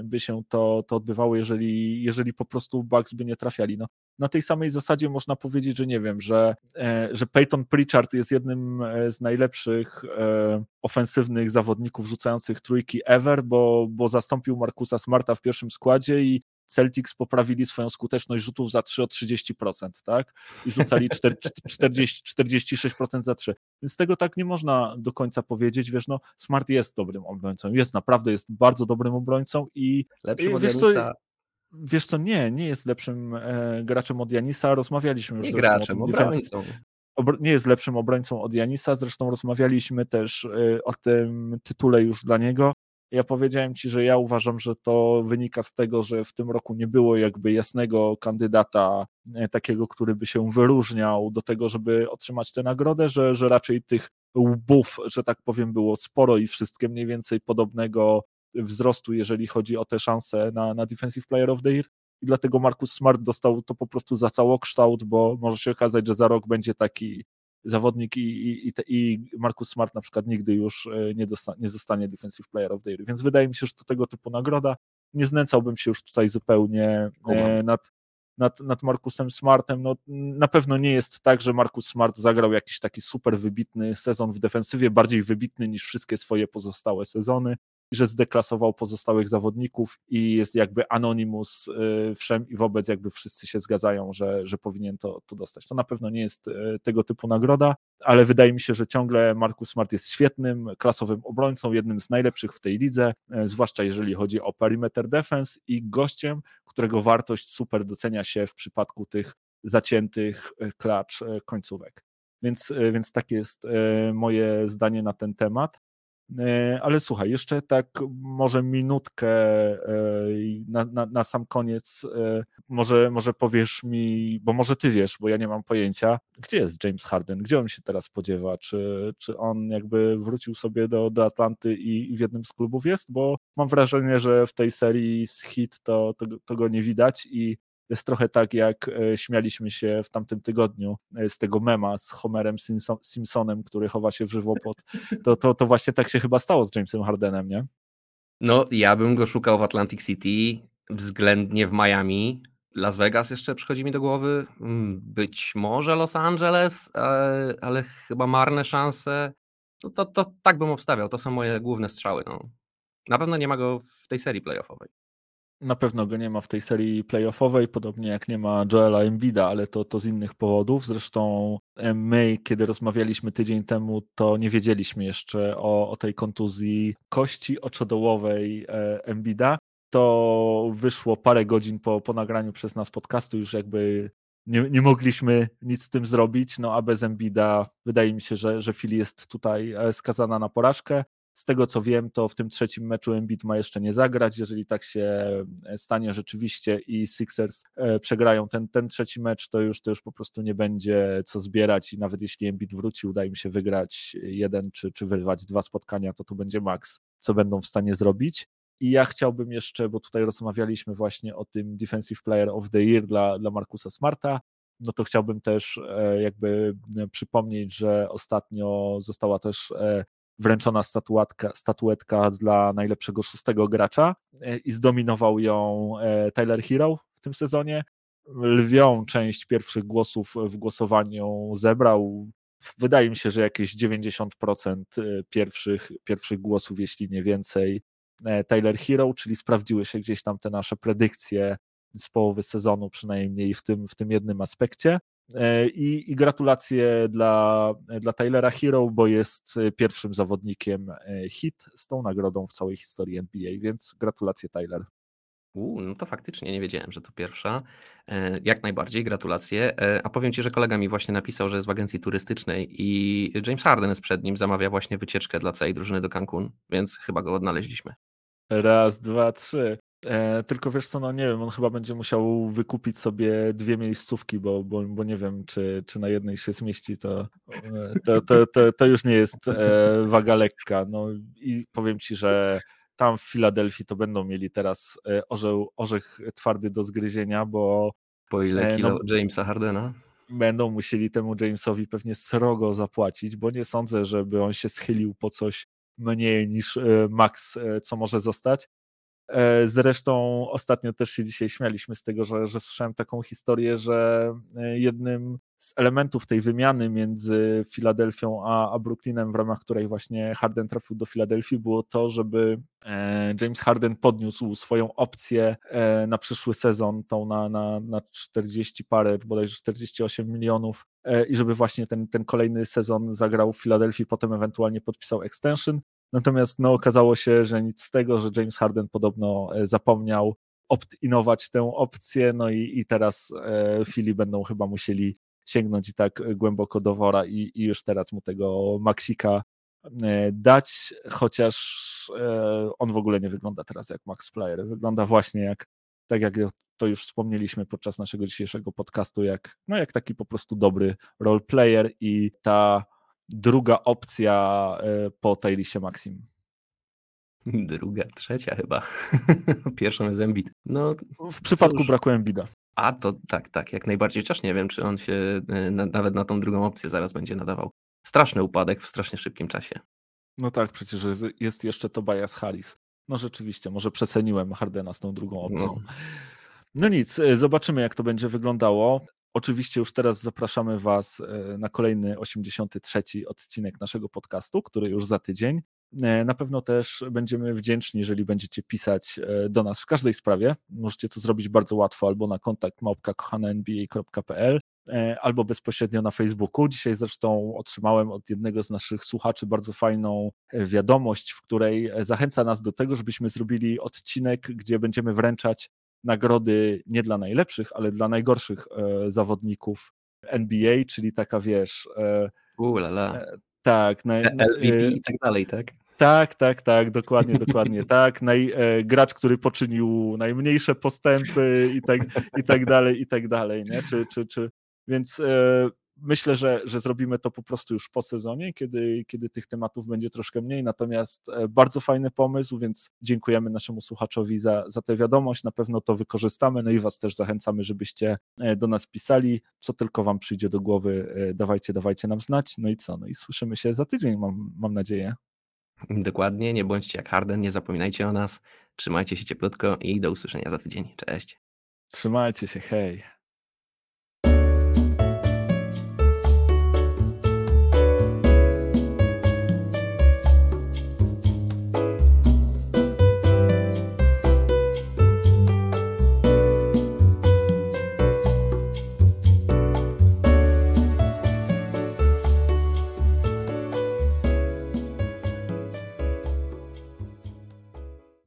[SPEAKER 2] by się to, to odbywało, jeżeli, jeżeli po prostu Bucks by nie trafiali. No, na tej samej zasadzie można powiedzieć, że nie wiem, że, e, że Peyton Pritchard jest jednym e, z najlepszych e, ofensywnych zawodników rzucających trójki ever, bo, bo zastąpił Markusa Smarta w pierwszym składzie i Celtics poprawili swoją skuteczność rzutów za 3 o 30%, tak? I rzucali 40, 46% za 3. Więc tego tak nie można do końca powiedzieć. Wiesz, no, Smart jest dobrym obrońcą, jest naprawdę, jest bardzo dobrym obrońcą i
[SPEAKER 3] lepszym od
[SPEAKER 2] wiesz,
[SPEAKER 3] Janisa.
[SPEAKER 2] Wiesz co, nie, nie jest lepszym e, graczem od Janisa. Rozmawialiśmy już
[SPEAKER 3] Nie
[SPEAKER 2] zresztą
[SPEAKER 3] graczem,
[SPEAKER 2] o tym
[SPEAKER 3] obrońcą.
[SPEAKER 2] Obro... Nie jest lepszym obrońcą od Janisa. Zresztą rozmawialiśmy też e, o tym tytule już dla niego. Ja powiedziałem ci, że ja uważam, że to wynika z tego, że w tym roku nie było jakby jasnego kandydata, e, takiego, który by się wyróżniał do tego, żeby otrzymać tę nagrodę, że, że raczej tych łbów, że tak powiem, było sporo i wszystkie mniej więcej podobnego wzrostu, jeżeli chodzi o te szanse na, na Defensive Player of the Year. I dlatego Markus Smart dostał to po prostu za całokształt, bo może się okazać, że za rok będzie taki zawodnik i, i, i Markus Smart na przykład nigdy już e, nie, dosta, nie zostanie Defensive Player of the Year. Więc wydaje mi się, że to tego typu nagroda. Nie znęcałbym się już tutaj zupełnie e, nad, nad, nad Markusem Smartem. No, na pewno nie jest tak, że Markus Smart zagrał jakiś taki super wybitny sezon w defensywie, bardziej wybitny niż wszystkie swoje pozostałe sezony że zdeklasował pozostałych zawodników i jest jakby anonimus y, wszem i wobec jakby wszyscy się zgadzają, że, że powinien to, to dostać. To na pewno nie jest y, tego typu nagroda, ale wydaje mi się, że ciągle Markus Smart jest świetnym, klasowym obrońcą, jednym z najlepszych w tej lidze, y, zwłaszcza jeżeli chodzi o perimeter defense i gościem, którego wartość super docenia się w przypadku tych zaciętych klacz końcówek. Więc, więc takie jest moje zdanie na ten temat. E, ale słuchaj, jeszcze tak może minutkę e, na, na, na, sam koniec, e, może, może powiesz mi, bo może ty wiesz, bo ja nie mam pojęcia, gdzie jest James Harden, gdzie on się teraz spodziewa, czy, czy on jakby wrócił sobie do, do Atlanty i, i w jednym z klubów jest, bo mam wrażenie, że w tej serii z hit to, to, to go nie widać i jest trochę tak, jak e, śmialiśmy się w tamtym tygodniu e, z tego mema z Homerem Simpsonem, który chowa się w żywopłot. To, to, to właśnie tak się chyba stało z Jamesem Hardenem, nie?
[SPEAKER 3] No, ja bym go szukał w Atlantic City, względnie w Miami. Las Vegas jeszcze przychodzi mi do głowy. Mm, być może Los Angeles, e, ale chyba marne szanse. No to, to tak bym obstawiał. To są moje główne strzały. No. Na pewno nie ma go w tej serii playoffowej.
[SPEAKER 2] Na pewno go nie ma w tej serii playoffowej, podobnie jak nie ma Joela Embida, ale to, to z innych powodów. Zresztą my, kiedy rozmawialiśmy tydzień temu, to nie wiedzieliśmy jeszcze o, o tej kontuzji kości oczodołowej e, Embida. To wyszło parę godzin po, po nagraniu przez nas podcastu, już jakby nie, nie mogliśmy nic z tym zrobić, no a bez Embida wydaje mi się, że, że Philly jest tutaj e, skazana na porażkę. Z tego co wiem, to w tym trzecim meczu Embiid ma jeszcze nie zagrać. Jeżeli tak się e, stanie rzeczywiście i Sixers e, przegrają ten, ten trzeci mecz, to już, to już po prostu nie będzie co zbierać i nawet jeśli Embiid wróci, uda im się wygrać jeden czy, czy wyrwać dwa spotkania, to tu będzie maks, co będą w stanie zrobić. I ja chciałbym jeszcze, bo tutaj rozmawialiśmy właśnie o tym Defensive Player of the Year dla, dla Markusa Smarta, no to chciałbym też e, jakby przypomnieć, że ostatnio została też wręczona statuetka, statuetka dla najlepszego szóstego gracza e, i zdominował ją e, Tyler Hero w tym sezonie. Lwią część pierwszych głosów w głosowaniu zebrał. Wydaje mi się, że jakieś 90% e, pierwszych, pierwszych głosów, jeśli nie więcej, Tyler Hero, czyli sprawdziły się gdzieś tam te nasze predykcje z połowy sezonu, przynajmniej w tym, w tym jednym aspekcie. E, I, I, gratulacje dla, dla Tylera Hero, bo jest pierwszym zawodnikiem e, hit z tą nagrodą w całej historii NBA, więc gratulacje Tyler.
[SPEAKER 3] U, no to faktycznie nie wiedziałem, że to pierwsza. E, jak najbardziej, gratulacje. A powiem Ci, że kolega mi właśnie napisał, że jest w agencji turystycznej i James Harden jest przed nim, zamawia właśnie wycieczkę dla całej drużyny do Cancun, więc chyba go odnaleźliśmy.
[SPEAKER 2] Raz, dwa, trzy. E, tylko wiesz co, no nie wiem, on chyba będzie musiał wykupić sobie dwie miejscówki, bo, bo, bo nie wiem, czy, czy na jednej się zmieści, to, e, to, to, to, to już nie jest e, waga lekka. No i powiem ci, że tam w Filadelfii to będą mieli teraz e, orzeł, orzech twardy do zgryzienia, bo
[SPEAKER 3] po ile e, kilo no, Jamesa Hardena?
[SPEAKER 2] Będą musieli temu Jamesowi pewnie srogo zapłacić, bo nie sądzę, żeby on się schylił po coś mniej niż max, co może zostać. E, zresztą ostatnio też się dzisiaj śmialiśmy z tego, że, że słyszałem taką historię, że e, jednym z elementów tej wymiany między Filadelfią a, a Brooklynem, w ramach której właśnie Harden trafił do Filadelfii, było to, żeby e, James Harden podniósł swoją opcję na przyszły sezon, tą na, na, na 40 parę, bodajże 48 milionów i żeby właśnie ten, ten kolejny sezon zagrał w Filadelfii, potem ewentualnie podpisał extension. Natomiast no, okazało się, że nic z tego, że James Harden podobno e, zapomniał opt-inować tę opcję, no i, i teraz e, Fili będą chyba musieli sięgnąć i tak głęboko do wora i, i już teraz mu tego Maxika e, dać, chociaż e, on w ogóle nie wygląda teraz jak Max Player, wygląda właśnie jak, tak jak to już wspomnieliśmy podczas naszego dzisiejszego podcastu, jak, no jak taki po prostu dobry role player i ta druga opcja e, po Tyrisie Maxim.
[SPEAKER 3] Druga, trzecia chyba. Pierwszą jest Embiid. No,
[SPEAKER 2] w przypadku braku Embida.
[SPEAKER 3] A to tak, tak, jak najbardziej. Chociaż nie wiem, czy on się e, na, nawet na tą drugą opcję zaraz będzie nadawał. Straszny upadek w strasznie szybkim czasie.
[SPEAKER 2] No tak, przecież jest jeszcze Tobias Harris. No rzeczywiście, może przeceniłem Hardena z tą drugą opcją. No. no nic, e, zobaczymy jak to będzie wyglądało. Oczywiście już teraz zapraszamy Was e, na kolejny 83 odcinek naszego podcastu, który już za tydzień. E, na pewno też będziemy wdzięczni, jeżeli będziecie pisać e, do nas w każdej sprawie. Możecie to zrobić bardzo łatwo albo na kontakt małpka.kochanenba.pl albo bezpośrednio na Facebooku. Dzisiaj zresztą otrzymałem od jednego z naszych słuchaczy bardzo fajną wiadomość, w której zachęca nas do tego, żebyśmy zrobili odcinek, gdzie będziemy wręczać nagrody nie dla najlepszych, ale dla najgorszych e, zawodników NBA, czyli taka wiesz.
[SPEAKER 3] E, Ulala.
[SPEAKER 2] E, tak.
[SPEAKER 3] Na, LVP i tak dalej, tak?
[SPEAKER 2] Tak, tak, tak, dokładnie, dokładnie tak. Naj, e, gracz, który poczynił najmniejsze postępy i tak, i tak dalej, i tak dalej, nie? Czy, czy, czy, więc e, myślę, że, że zrobimy to po prostu już po sezonie, kiedy, kiedy tych tematów będzie troszkę mniej. Natomiast e, bardzo fajny pomysł, więc dziękujemy naszemu słuchaczowi za, za tę wiadomość. Na pewno to wykorzystamy. No i Was też zachęcamy, żebyście e, do nas pisali. Co tylko Wam przyjdzie do głowy, e, dawajcie, dawajcie nam znać. No i co? No i słyszymy się za tydzień, mam, mam nadzieję.
[SPEAKER 3] Dokładnie, nie bądźcie jak Harden, nie zapominajcie o nas, trzymajcie się cieplutko i do usłyszenia za tydzień. Cześć.
[SPEAKER 2] Trzymajcie się, hej.